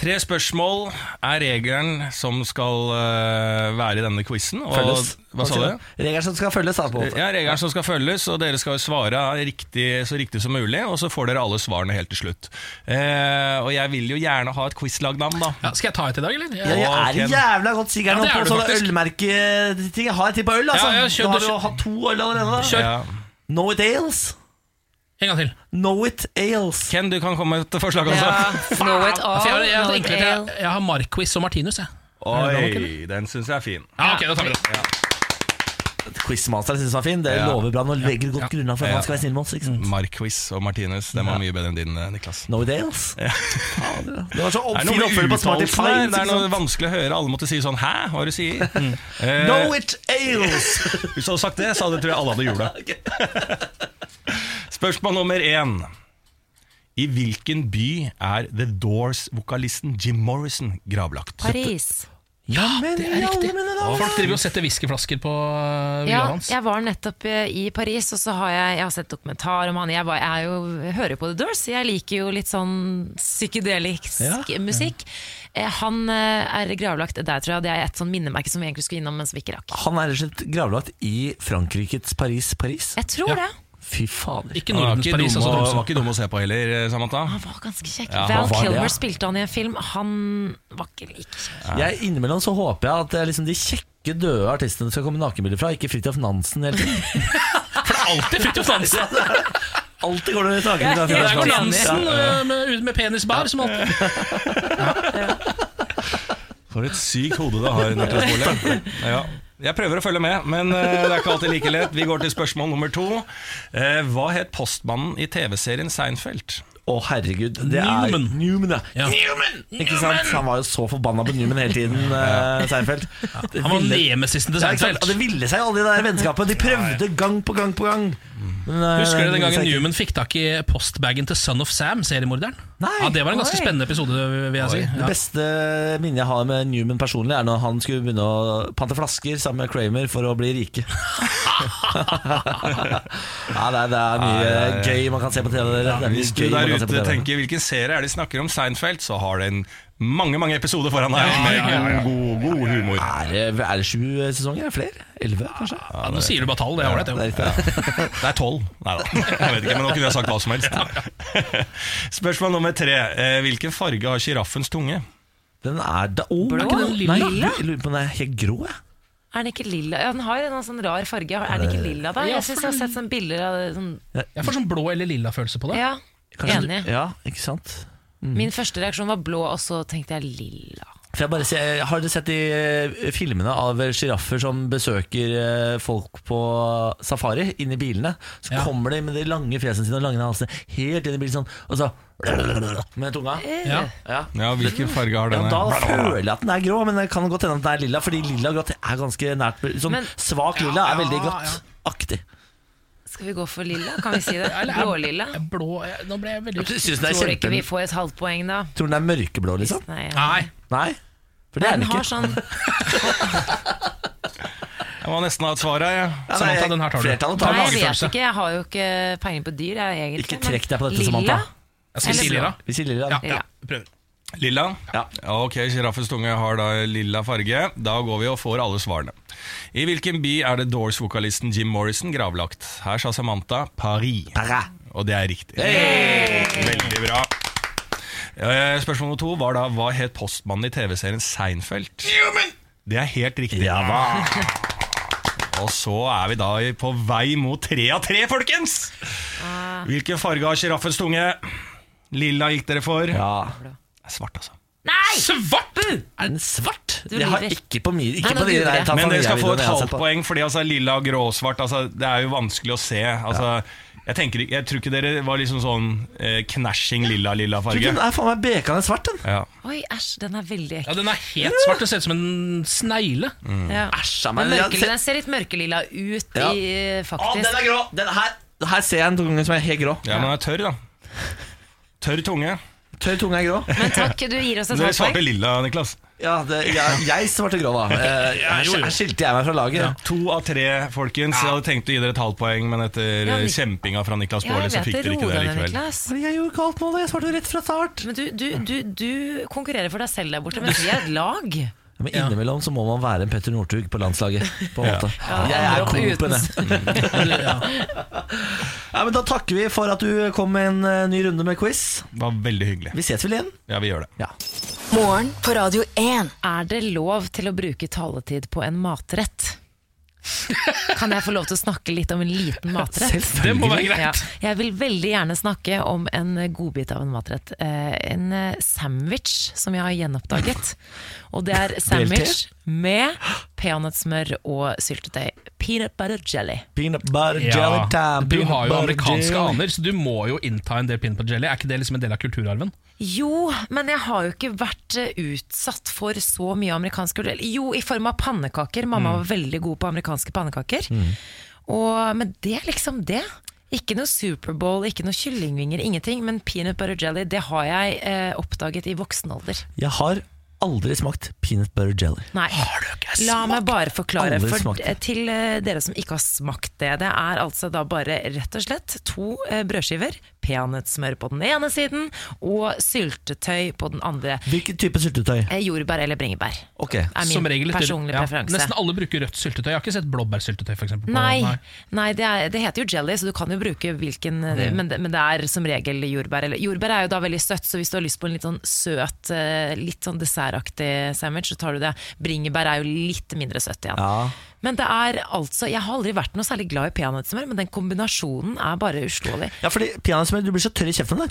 Tre spørsmål er regelen som skal uh, være i denne quizen. Følges. Hva sa du? Regelen som skal følges. Ja, regelen som skal følges, og dere skal svare riktig, så riktig som mulig, og så får dere alle svarene helt til slutt. Uh, og jeg vil jo gjerne ha et quizlagnavn, da. Ja, skal jeg ta et i dag, eller? Ja, jeg er okay. jævla godt sikker Ja, på sånne ølmerketing. Jeg har et til på øl, altså. Ja, ja, kjør, Nå har du- jo hatt to øl allerede. da Kjør. Ja. Know it ales. En gang til. Know it ales. Ken, du kan komme med et forslag også. Know it all, jeg, jeg, jeg, it jeg, jeg, jeg har Marquis og Martinus, jeg. Oi, den syns jeg er fin. Ja, ok, da tar vi det. Quizmaster syns den var fin. Det Ja. lover bra. Nå legger du godt grunnlag for at Ja. man skal være snill med oss. Marquis og Martinus, den var mye bedre enn din, eh, Niklas. Know it ales. Fader. Det var så opp, er fin oppfølger på Smarty. Fines. Det er noe vanskelig å høre. Alle måtte si sånn 'hæ, hva er det du sier?' Eh, Know it ales. Hvis du hadde sagt det, så hadde tror jeg alle hadde gjort det. Spørsmål nummer én. I hvilken by er The Doors-vokalisten Jim Morrison gravlagt? Paris. Ja, men Det er riktig. men. Folk driver og setter whiskyflasker på uh, Ja, hans. jeg var nettopp eh, i Paris, og så har jeg, jeg har sett dokumentar om han. Jeg, var, jeg, er jo, jeg hører på The Doors, jeg liker jo litt sånn psykedelisk Ja. musikk. Ja. Han eh, er gravlagt der, tror jeg. Det er et sånn minnemerke som vi egentlig skulle innom, mens vi ikke rakk. Han er rett og slett gravlagt i Frankrikes Paris. Paris. Jeg tror Ja. det. Fy fader. Ikke Nordens ikke, Paris, dum altså var ikke dum å se på heller, eh, Samantha. Han var ganske kjekk. Ja, Val Kilmer det, ja? spilte han i en film. Han var ikke like kjekk. Jeg Innimellom så håper jeg at er liksom de kjekke, døde artistene skal komme nakenbilder fra, ikke Fridtjof Nansen Eller. For det er alltid Fridtjof Nansen! Alltid går det i taket. Det er jo Nansen. Uh, med, med penisbar som alltid For et sykt hode det har, Niklas Bolle. Ja. Jeg prøver å følge med, men eh, det er ikke alltid like lett. Vi går til spørsmål nummer to. Eh, hva het postmannen i TV-serien Seinfeld? Å, herregud. Det er Newman. Newman, ja. Ja. Newman! Ikke sant? Han var jo så forbanna på Newman hele tiden, uh, Seinfeld. Ja, Han var ville- nemesisten til Ja. Seinfeld. Og Det ville seg jo aldri, det der vennskapet. De prøvde gang på gang på gang. Men, eh, Husker du den gangen. Newman fikk tak i postbagen til Son of Sam, seriemorderen? Nei. Ja, Det var en ganske Oi. spennende episode, vil jeg si. Det beste minnet jeg har med Newman personlig, er når han skulle begynne å pante flasker sammen med Kramer for å bli rike. ja, det, er, det er mye Ja, ja, ja. gøy man kan se på TV. Det er Hvis du der ute tenker hvilken serie er det de snakker om Seinfeld, så har den mange mange episoder foran deg Ja, med ja, ja, ja. god, god, humor. Er det, er det sju sesonger? Er det flere? Elleve, kanskje? Ja, nå sier du bare tall, det er ålreit. Det det. er. Det er tolv. Nei da, jeg vet ikke, men nå kunne jeg sagt hva som helst. Spørsmål nummer tre. Eh, Hvilken farge har sjiraffens tunge? Den er da oh, Blå? Er ikke den Lilla? Nei, jeg lurer på om den er helt grå. Jeg. Er den ikke lilla? Ja, den har en sånn rar farge. Er den ikke lilla, da? Jeg syns jeg har sett sånne bilder av det. Sånn, Jeg får sånn blå eller lilla følelse på det. ja, Enig. enig. Ja, ikke sant? Min første reaksjon var blå, og så tenkte jeg lilla. For jeg bare ser, Har dere sett de eh, filmene av sjiraffer som besøker eh, folk på safari, inni i bilene? Så Ja. kommer de med de lange fjesene sine og lange halsene helt inn i bilen sånn, og så med tunga. Ja. Ja. Ja, Hvilken farge har Ja, denne? da føler jeg at den er grå, men det kan godt hende at den er lilla. Fordi lilla og grått er ganske nært Sånn Men- svak lilla er veldig Ja, godt-aktig. Skal vi gå for lilla? Kan vi si det? Blålilla? Blå, jeg- nå ble jeg veldig Jeg synes den er Tror du ikke vi kjempe... får et halvt poeng, da? Tror du den er mørkeblå, liksom? Nei, ja. Nei. Nei? For det er Den den har ikke. sånn Jeg må nesten ha et svar her. jeg. Ja, Samantha, den her tar du. Flertallet tar Nei, den. jeg vet ikke. Jeg har jo ikke peiling på dyr, jeg, egentlig. Ikke men trekk deg på dette, lilla? Samantha. Jeg skal si lilla. Vi sier lilla. Ja, ja, prøver. Lilla? Ja. Ok, Sjiraffens tunge har da lilla farge. Da går vi og får alle svarene. I hvilken by er det Doors-vokalisten Jim Morrison gravlagt? Her sa Samantha Paris. Paris. Og det er riktig. Veldig bra. Eh, Spørsmål nummer to var da hva het postmannen i TV-serien Seinfeld? Det er helt riktig. Ja hva? Og så er vi da på vei mot tre av tre, folkens! Hvilken farge har sjiraffens tunge? Lilla gikk dere for. Ja. Er svart, altså. Nei! Svart! Er den svart? Du Jeg har lyver. ikke på mye Ikke Nei, nå på de der. Men dere skal få Tanzania-videoene et jeg har halvt sett på. poeng, fordi altså, lilla og gråsvart altså, Det er jo vanskelig å se. Altså, jeg, tenker, ikke- jeg tror ikke dere var liksom sånn eh, knashing lilla-lilla Du, farge. Den er faen meg bekende svart, den. Ja. Oi, æsj, den er veldig Ja. Den er helt svart. Det ser ut som en snegle. Ja. Æsj av Men mørkelilla, Jeg- den ser litt mørkelilla ut Ja. i Å, faktisk. den er grå! Den her, her ser jeg en tunge som er helt grå. ja, men den er tørr, da. Tørr tunge. Tørr tunge er grå. Men takk, du gir oss et Dere halvt svarte poeng. lilla, Niklas. Ja, det, jeg, jeg svarte grå, da. Eh, skilte jeg meg fra laget. To av tre, folkens. Jeg hadde tenkt å gi dere et halvt poeng, men etter Ja, eh, Nik- kjempinga fra Niklas Ja, Baarli, jeg så vet fikk det. dere ikke det deg ned, likevel. Niklas. Fordi jeg gjorde galt mål, jeg svarte jo rett fra start. Men du, du, du, du konkurrerer for deg selv der borte, mens vi er et lag. Men innimellom så må man være en Petter Northug på landslaget. På en måte. Ja, jeg er kompen, jeg. Ja, men Da takker vi for at du kom med en eh, ny runde med quiz. Det var veldig hyggelig. Vi ses vel igjen? Ja, vi gjør det. Ja. Morgen på Radio 1. Er det lov til å bruke taletid på en matrett? Kan jeg få lov til å snakke litt om en liten matrett? Det må være greit. Ja, jeg vil veldig gjerne snakke om en godbit av en matrett. Eh, en eh, sandwich som jeg har gjenoppdaget. Og det er sandwich med peanøttsmør og syltetøy. Peanut butter jelly. Peanut butter Ja, jelly time. du peanut har jo amerikanske jelly. aner, så du må jo innta en del peanut butter jelly. Er ikke det liksom en del av kulturarven? Jo, men jeg har jo ikke vært eh, utsatt for så mye amerikansk kultur. Jo, i form av pannekaker. Mamma var veldig god på amerikanske pannekaker. Og, men det er liksom det. Ikke noe Superbowl, ikke noe kyllingvinger, ingenting. Men peanut butter jelly, det har jeg eh, oppdaget i voksen alder. Jeg har aldri smakt peanut butter jelly. Nei. La meg bare forklare. Aldri For smakt til eh, dere som ikke har smakt det. Det er altså da bare rett og slett to eh, brødskiver, peanøttsmør på den ene siden og syltetøy på den andre. Hvilken type syltetøy? Eh, Jordbær eller bringebær. Ok, Er min Som regel etter- personlige ja, preferanse. Nesten alle bruker rødt syltetøy. Jeg har ikke sett blåbærsyltetøy, f.eks. Nei, nei det, er, det heter jo jelly, så du kan jo bruke hvilken Mm. men, det, men det er som regel jordbær. Eller, jordbær er jo da veldig søtt, så hvis du har lyst på en litt sånn søt, eh, litt sånn dessertaktig sandwich, så tar du det. Bringebær er jo litt mindre søtt igjen. Ja. Men det er altså Jeg har aldri vært noe særlig glad i peanøttsmør, men den kombinasjonen er bare uslåelig. ja, fordi peanøttsmør, du blir så tørr i kjeften der.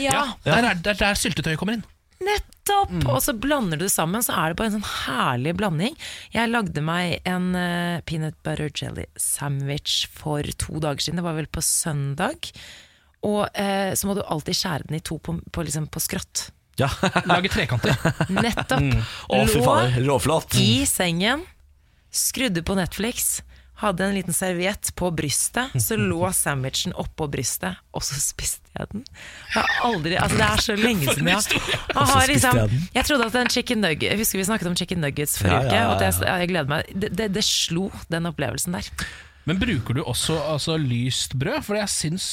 Ja, Der er det er der syltetøyet kommer inn. Nettopp! Og så blander du det sammen, så er det bare en sånn herlig blanding. Jeg lagde meg en uh, peanut butter jelly sandwich for to dager siden. Det var vel på søndag. Og uh, så må du alltid skjære den i to på, på, liksom, på skrått. Ja. Lage trekanter. Nettopp. Å, fy Lå fader. Råflott. i sengen, skrudde på Netflix. Hadde en liten serviett på brystet, så lå sandwichen oppå brystet, og så spiste jeg den. Jeg har aldri, altså Det er så lenge siden jeg, jeg, har liksom, jeg trodde at en chicken nugget Jeg husker vi snakket om chicken nuggets forrige Ja, ja, uke, og det, jeg gleder meg. Det, det, det slo den opplevelsen der. Men bruker du også altså, lyst brød? For jeg syns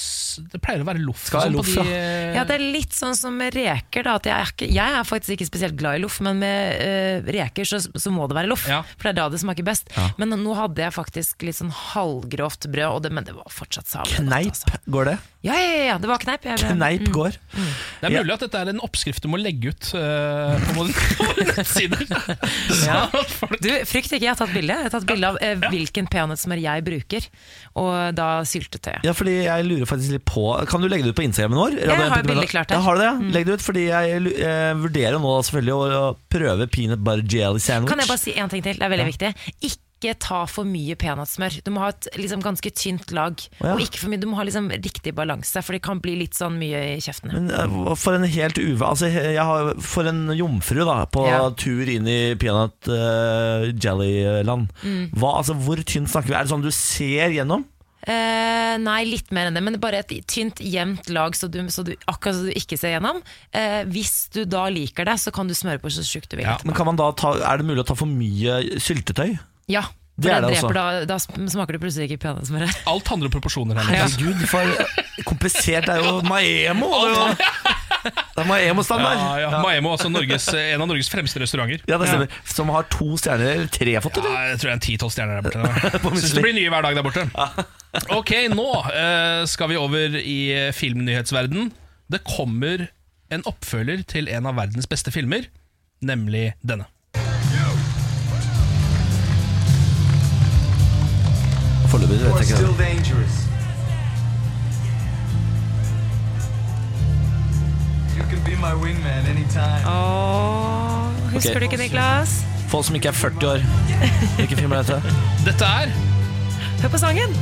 det pleier å være loff. Sånn de, eh, Ja, det er litt sånn som med reker. Da, at jeg, er ikke, jeg er faktisk ikke spesielt glad i loff, men med uh, reker så, så må det være loff. Ja. For det er da det smaker best. Men nå hadde jeg faktisk litt sånn halvgrovt brød, og det, men det var fortsatt salig. Kneip, Altså. går det? Ja, ja, ja, ja, det var kneip. Jeg, Kneip Mm. går. Det er mulig at dette er en oppskrift du må legge ut uh, på nettsider. Ja. Du, Frykt ikke, jeg har tatt bilde. Jeg har tatt bilde av eh, hvilken peanøttsmør jeg bruker, og da syltetøyet. Ja, fordi jeg lurer faktisk litt på Kan du legge det ut på Instagramen vår? Jeg har Radio 1.no? bildet klart her. Ja, har du det? Mm. Legg det ut, fordi jeg eh, vurderer nå selvfølgelig å, å prøve peanut butter jelly sandwich. Kan jeg bare si en ting til? Det er veldig Ja. viktig. Ikke ta for mye peanøttsmør. Du må ha et liksom, ganske tynt lag. Ja. Og ikke for mye, du må ha liksom, riktig balanse, for det kan bli litt sånn mye i kjeften. Men eh, for en helt uve... altså, jeg har, For en jomfru da på Ja. tur inn i peanut uh, jelly-land. Mm. Hva, altså, hvor tynt snakker vi? Er det sånn du ser gjennom? Uh, nei, litt mer enn det, men bare et tynt, jevnt lag, så du, så du, akkurat så du ikke ser gjennom. Uh, hvis du da liker det, så kan du smøre på så sjukt du vil. Men kan man da ta, Er det mulig å ta for mye syltetøy? Ja, for Det er det dreper også. da, da smaker det plutselig ikke peanøttsmør. Alt handler om proporsjoner her. Ja. Gud, Herregud, for komplisert er jo Maemo! Det er jo- Det er Maemo-standard. Ja, ja. Maemo, altså Norges, en av Norges fremste restauranter. Ja, det stemmer. Som har to stjerner, eller tre fått, eller? Ja, jeg tror det er en ti-tolv stjerner der borte. Syns det blir nye hver dag der borte. Ok, nå eh, skal vi over i filmnyhetsverden. Det kommer en oppfølger til en av verdens beste filmer, nemlig denne. Foreløpig vet jeg ikke det. dangerous. You can be my wingman anytime. Åh, husker Ok. du ikke, Niklas? Folk som ikke er 40 år. Hvilken film er dette? Dette er Hør på sangen!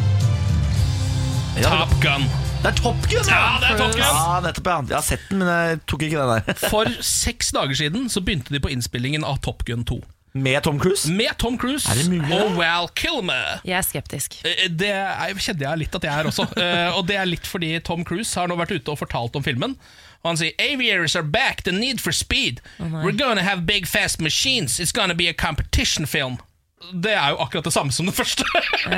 Top Gun. Det er Top Gun! Ja, det er Top Gun! Ja, nettopp, ja. Jeg har sett den, men jeg tok ikke den der. For seks dager siden så begynte de på innspillingen av Top Gun 2. Med Tom Cruise? Med Tom Cruise Er det mulig, og well, Val Kilmer. Jeg er skeptisk. Eh, Det er, kjenner jeg litt at jeg er også. Eh, og det er litt fordi Tom Cruise har nå vært ute og fortalt om filmen. Og han sier Aviators are back, the need for speed. Oh We're gonna have big fast machines. It's gonna be a competition film. Det er jo akkurat det samme som den første.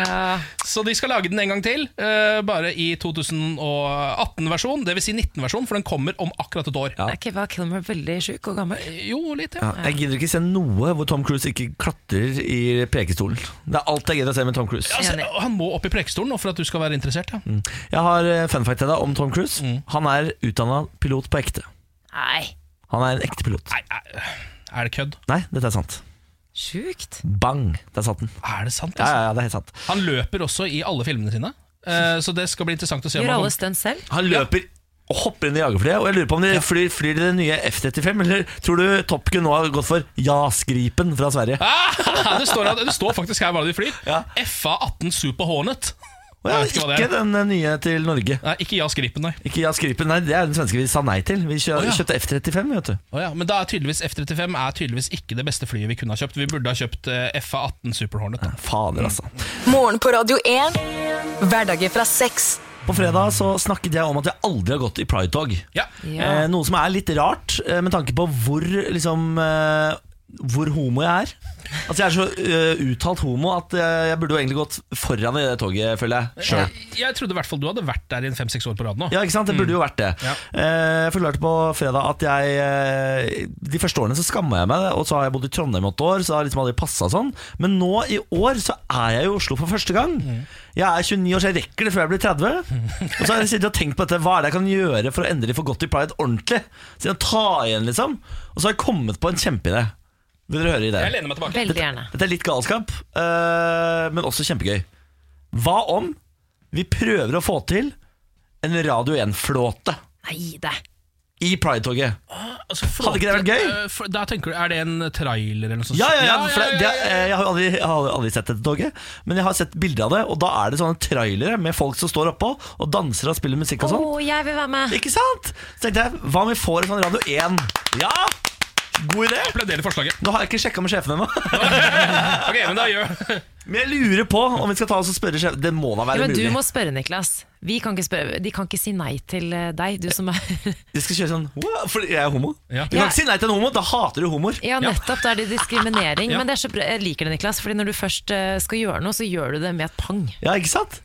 Så de skal lage den en gang til, uh, bare i 2018-versjon. Dvs. Si 19-versjon, for den kommer om akkurat et år. Er ikke var Kilmer veldig sjuk og gammel? Jo, litt, Ja, jeg gidder ikke se noe hvor Tom Cruise ikke klatrer i prekestolen. Det er alt jeg gidder å se med Tom Cruise. Altså, han må opp i prekestolen for at du skal være interessert. Ja. Jeg har eh, fun fact til deg om Tom Cruise. Han er utdanna pilot på ekte. Nei, Han er en ekte pilot. Nei, Er det kødd? Nei, dette er sant. Sjukt. Bang! Der satt den. Er det sant? Ja, Altså? ja, ja, det er helt sant. Han løper også i alle filmene sine, eh, så det skal bli interessant å se. Gjør alle stunt selv? Han løper og hopper inn i jagerflyet, og jeg lurer på om de flyr, flyr de det nye F-35, eller tror du Top Gun nå har gått for JAS-gripen fra Sverige? Ah, det, står, det står faktisk her hva de flyr. FA-18 Super Hornet. Å ja, ikke ikke den eh, nye til Norge. Nei, ikke JAS Gripen, nei. Ikke JAS Gripen, nei, det er den svenske vi sa nei til. Vi kjø oh, ja. kjøpte F-35, vet du. oh, ja, men da er tydeligvis F-35 er tydeligvis ikke det beste flyet vi kunne ha kjøpt. Vi burde ha kjøpt eh, FA-18 Super Hornet. Fader, altså. Morgen på Radio 1. Hverdager fra seks. På fredag så snakket jeg om at jeg aldri har gått i Pride-tog. Ja. Eh, noe som er litt rart, eh, med tanke på hvor liksom eh, Hvor homo jeg er. Altså Jeg er så uh, uttalt homo at uh, jeg burde jo egentlig gått foran i det toget, føler jeg. Sure. Jeg, jeg trodde i hvert fall du hadde vært der i en fem-seks år på rad nå. Ja, ikke sant? Det burde jo vært det. Ja. Uh, Jeg forklarte på fredag at jeg De første årene så skamma jeg meg, og så har jeg bodd i Trondheim i åtte år, så har liksom aldri passa sånn. Men nå i år så er jeg i Oslo for første gang. Jeg er 29 år, så jeg rekker det før jeg blir 30. Og så har jeg sittet og tenkt på dette, hva er det jeg kan gjøre for å endelig få Godt i pride ordentlig? Så jeg tar igjen, liksom. Og så har jeg kommet på en kjempeidé. Vil dere høre ideen? Jeg lener meg tilbake. Veldig gjerne. Dette er litt galskap, eh, men også kjempegøy. Hva om vi prøver å få til en Radio 1-flåte Nei, det. i Pride-toget? Altså, Hadde ikke det vært gøy? Eh, for- Da tenker du, Er det en trailer eller noe sånt? Ja, ja, ja, for det, det, eh, jeg, har jo aldri, jeg har jo aldri sett dette toget, men jeg har sett bilder av det, og da er det sånne trailere med folk som står oppå og danser og spiller musikk og Å, sånn. jeg vil være med. Ikke sant? Så tenkte jeg, hva om vi får en sånn Radio 1? Ja! God idé! Applauderer forslaget. Nå har jeg ikke sjekka med sjefen ennå. Ok, men da gjør Men jeg lurer på om vi skal ta oss og spørre sjefen. Det må da Ja, mulig. men du må spørre, Niklas. Vi kan ikke spørre, de kan ikke si nei til eh, deg, du som er De skal kjøre sånn For Fordi jeg er homo. Ja. Du kan ikke si nei til en homo, da hater du homoer. Ja, nettopp. Da er det diskriminering. Ja. Men det er så bra, jeg liker det, Niklas. Fordi når du først eh, skal gjøre noe, så gjør du det med et pang. Ja, ikke sant?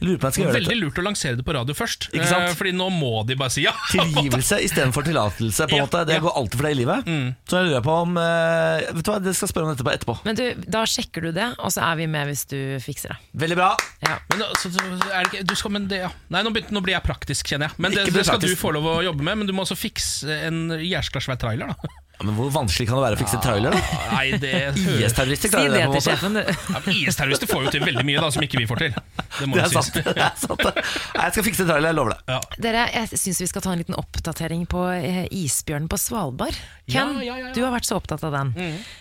Jeg lurer på jeg skal gjøre Veldig dette. lurt å lansere det på radio først, Ikke sant? eh, Fordi nå må de bare si ja. Tilgivelse istedenfor tillatelse. på en Ja, måte Det ja. går alltid for deg i livet. Så jeg lurer på om eh, Vet du hva, Det skal jeg spørre om dette etterpå. Men du, da sjekker du det, og så er vi med hvis du fikser det. Veldig bra. Ja. Men, da- så, så, er det ikke, du skal, men det, ja. Nei, nå, begynte, nå blir jeg praktisk, kjenner jeg. Men det, Ikke bli det skal praktisk. du få lov å jobbe med. Men du må også fikse en jæskla svær trailer, da. Ja, men Hvor vanskelig kan det være å fikse trailer? da? Nei, det IS-terrorister Si klarer det det. på en måte sjefen, du. ja, men IS-terrorister får jo til veldig mye da som ikke vi får til. Det må Det jo er sies. sant. Det er sant. Nei, Jeg skal fikse trailer, jeg lover det. Dere, jeg syns vi skal ta en liten oppdatering på eh, isbjørnen på Svalbard. Ja, Ken, ja, ja, ja. du har vært så opptatt av den.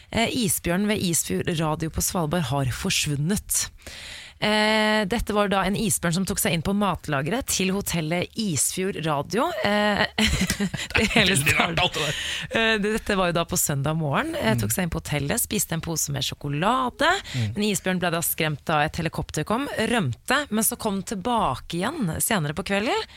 Eh, isbjørnen ved Isfjord radio på Svalbard har forsvunnet. Eh, dette var da en isbjørn som tok seg inn på matlageret til hotellet Isfjord radio. Eh, det hele startet-. Eh, Dette var jo da på søndag morgen. Eh, tok seg inn på hotellet, spiste en pose med sjokolade. Men isbjørn ble da skremt da et helikopter kom, rømte, men så kom den tilbake igjen senere på kvelden.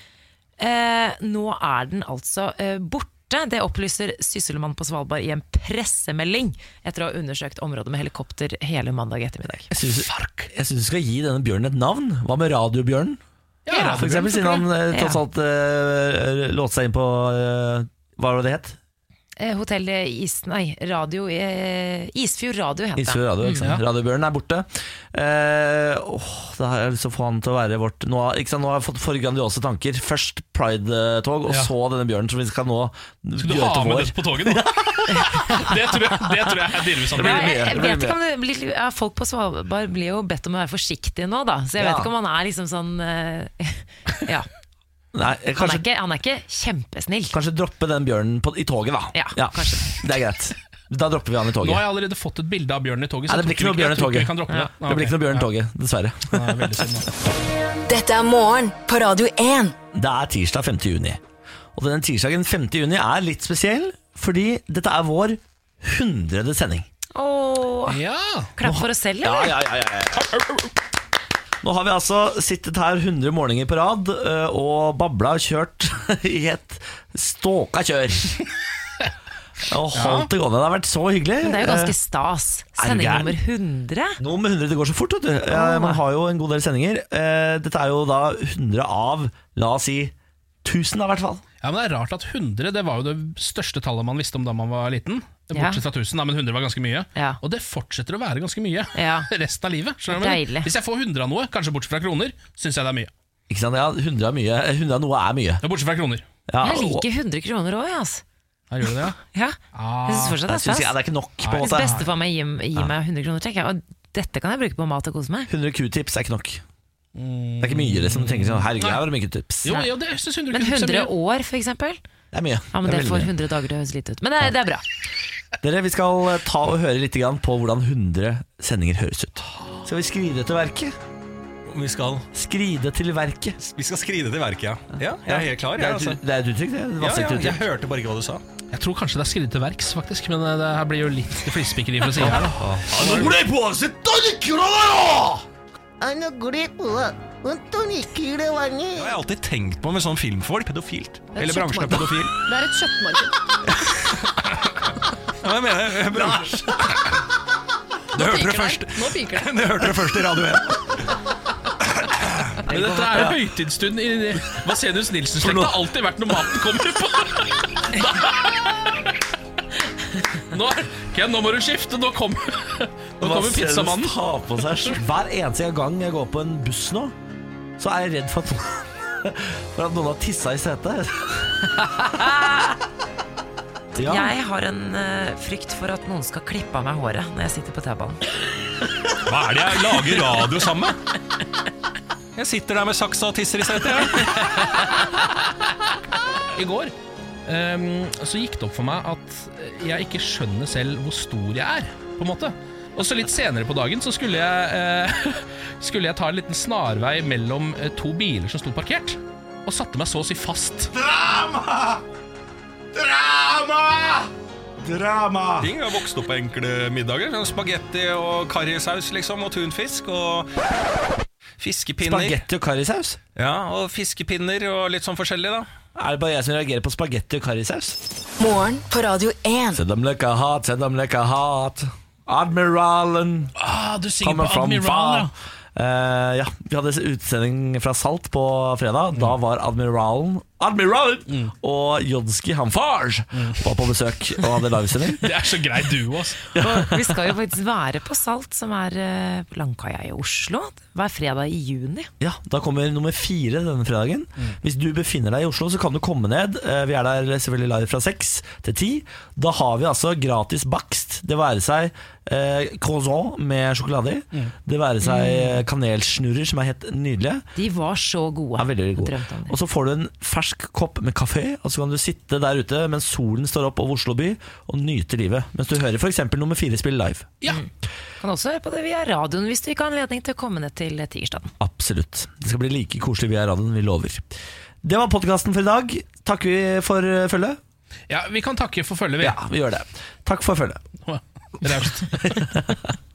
Eh, nå er den altså eh, borte. Det opplyser Sysselmannen på Svalbard i en pressemelding etter å ha undersøkt området med helikopter hele mandag ettermiddag. Jeg syns du skal gi denne bjørnen et navn. Hva med Radiobjørnen? Ja, For eksempel, siden han eh, tross alt uh, låste seg inn på uh, Hva var det det het? Eh, hotellet Is... Nei, radio eh, Isfjord radio heter det. Isfjord Radio. Ikke sant? Ja. Radiobjørnen er borte. Eh, åh, da har jeg lyst til å få han til å være vårt Nå, har- ikke sant? nå har jeg fått for grandiose tanker. Først Pride-tog, og Ja. så denne bjørnen som vi skal nå Skal du gjøre ha til med vår. det på toget nå? det, tror jeg, det tror jeg er delvis Det Ja, jeg, jeg vet ikke om det blir, ja, Folk på Svalbard blir jo bedt om å være forsiktige nå, da. Så jeg Ja. vet ikke om han er liksom sånn eh, Ja. Nei, kanskje, Han er, ikke, han er ikke kjempesnill. kanskje droppe den bjørnen på, i toget, da. Ja, kanskje. Det er greit. Da dropper vi han i toget. Nå har jeg allerede fått et bilde av bjørnen i toget. Nei, det blir ikke noe bjørn i toget. Vi kan droppe det. Det blir ikke noe bjørn i toget, dessverre. Nei, synd. Dette er morgen på Radio 1. Det er tirsdag 5. juni. Og denne tirsdagen 5. juni er litt spesiell, fordi dette er vår 100. sending. Åh, Ja. klapp for oss selv, Ja, eller? ja, ja, ja, ja. Nå har vi altså sittet her 100 morgener på rad øh, og babla og kjørt i et ståka kjør. Og holdt det gående. Det har vært så hyggelig. Men det er jo ganske Eh, stas. Sending nummer 100. Nummer med 100, det går så fort, vet du. Eh, Man har jo en god del sendinger. Eh, Dette er jo da 100 av, la oss si, 1000 da, i hvert fall. Ja, men Det er rart at 100 det var jo det største tallet man visste om da man var liten. Bortsett fra 1000, da, men 100 var ganske mye. Ja. Og det fortsetter å være ganske mye Ja. resten av livet. jeg. Hvis jeg får 100 av noe, kanskje bortsett fra kroner, syns jeg det er mye. Ikke sant? Ja, 100 av, mye, 100 av noe er mye. Ja, bortsett fra kroner. Ja, Jeg liker 100 kroner òg, jeg, altså. Her gjør du det, ja? Ja. Ah, Jeg syns fortsatt det er ja, stas. det er ikke nok, på en Hvis måte. bestefar meg gir, gir meg 100 kroner, tenker jeg og dette kan jeg bruke på mat og kose meg. 100 q-tips er ikke nok. Det er ikke mye, liksom. Du tenker sånn, herregud, her var det mye q-tips. Jo, ja, det synes 100 Men kroner er 100 år, for eksempel? Det er mye. Ja, men Det det får mye. 100 dager til å høres lite ut. Men det, er- det er bra. Dere, Vi skal eh, ta og høre litt på hvordan 100 sendinger høres ut. Skal vi skride til verket? Vi skal, Skride til verket. vi skal skride til verket, ja. Ja, jeg er helt klar. Det er Jeg, altså. det er et uttrykk, det. er ja, ja, jeg uttrykk. hørte bare ikke hva du sa. Jeg tror kanskje det er skride til verks, faktisk. Men det her blir jo litt flisespikkeri for å si det her. da. Det har jeg alltid tenkt på med sånn filmfolk. Pedofilt. Eller bransjen er pedofil. Det er et kjøttmarked. Ja, jeg mener jeg- bransjen. Du hørte det først. Nå piker det. Du hørte det først i Radio 1. Men dette er jo høytidsstund i Vasenius Nilsen-slekta. har alltid vært når maten kommer på. Nå, Ken, nå må du skifte. Nå kommer, nå kommer pizzamannen. Ta på seg Hver eneste gang jeg går på en buss nå, så er jeg redd for at, for at noen har tissa i setet. Ja. Jeg har en uh, frykt for at noen skal klippe av meg håret når jeg sitter på T-banen. Hva er det jeg lager radio sammen med? Jeg sitter der med saksa og tisser i setet. jeg. I går um, så gikk det opp for meg at jeg ikke skjønner selv hvor stor jeg er. På en måte Og så litt senere på dagen så skulle jeg, eh, skulle jeg ta en liten snarvei mellom eh, to biler som sto parkert. Og satte meg så å si fast. Drama! Drama! Drama! Ting har vokst opp på enkle middager. Sånn Spagetti og karrisaus liksom, og tunfisk. Og fiskepinner. Spagetti og karrisaus? Ja, og fiskepinner og litt sånn forskjellig, da. Er det bare jeg som reagerer på spagetti og karrisaus? Morgen på Radio 1. Send dem like a heart, send dem like a heart. Admiralen Ah, du synger på Admiralen, ja. Uh, ja, Vi hadde utsending fra Salt på fredag. Da var admiralen Admiralen og Jodski Hamfarge var på besøk og hadde livesending. Det er så grei duo, altså. ja. vi skal jo faktisk være på Salt, som er eh, på Langkaia i Oslo, hver fredag i juni. Ja, Da kommer nummer fire denne fredagen. Hvis du befinner deg i Oslo, så kan du komme ned. Eh, Vi er der selvfølgelig live fra seks til ti. Da har vi altså gratis bakst. Det være seg eh, croissant med sjokolade i. Det være seg eh, kanelsnurrer, som er helt nydelige. De var så gode. Ja, gode. Og så får du en fersk kopp med kafé, og så kan du sitte der ute mens solen står opp over Oslo by og nyte livet. Mens du hører f.eks. nummer fire spille live. Ja. Kan også høre på det via radioen hvis du ikke har anledning til å komme ned til Tigerstaden. Absolutt. Det skal bli like koselig via radioen, vi lover. Det var podkasten for i dag. Takker vi for eh, følget? ja, vi kan takke for følget, vi. Ja, vi gjør det. Takk for følget. Raust.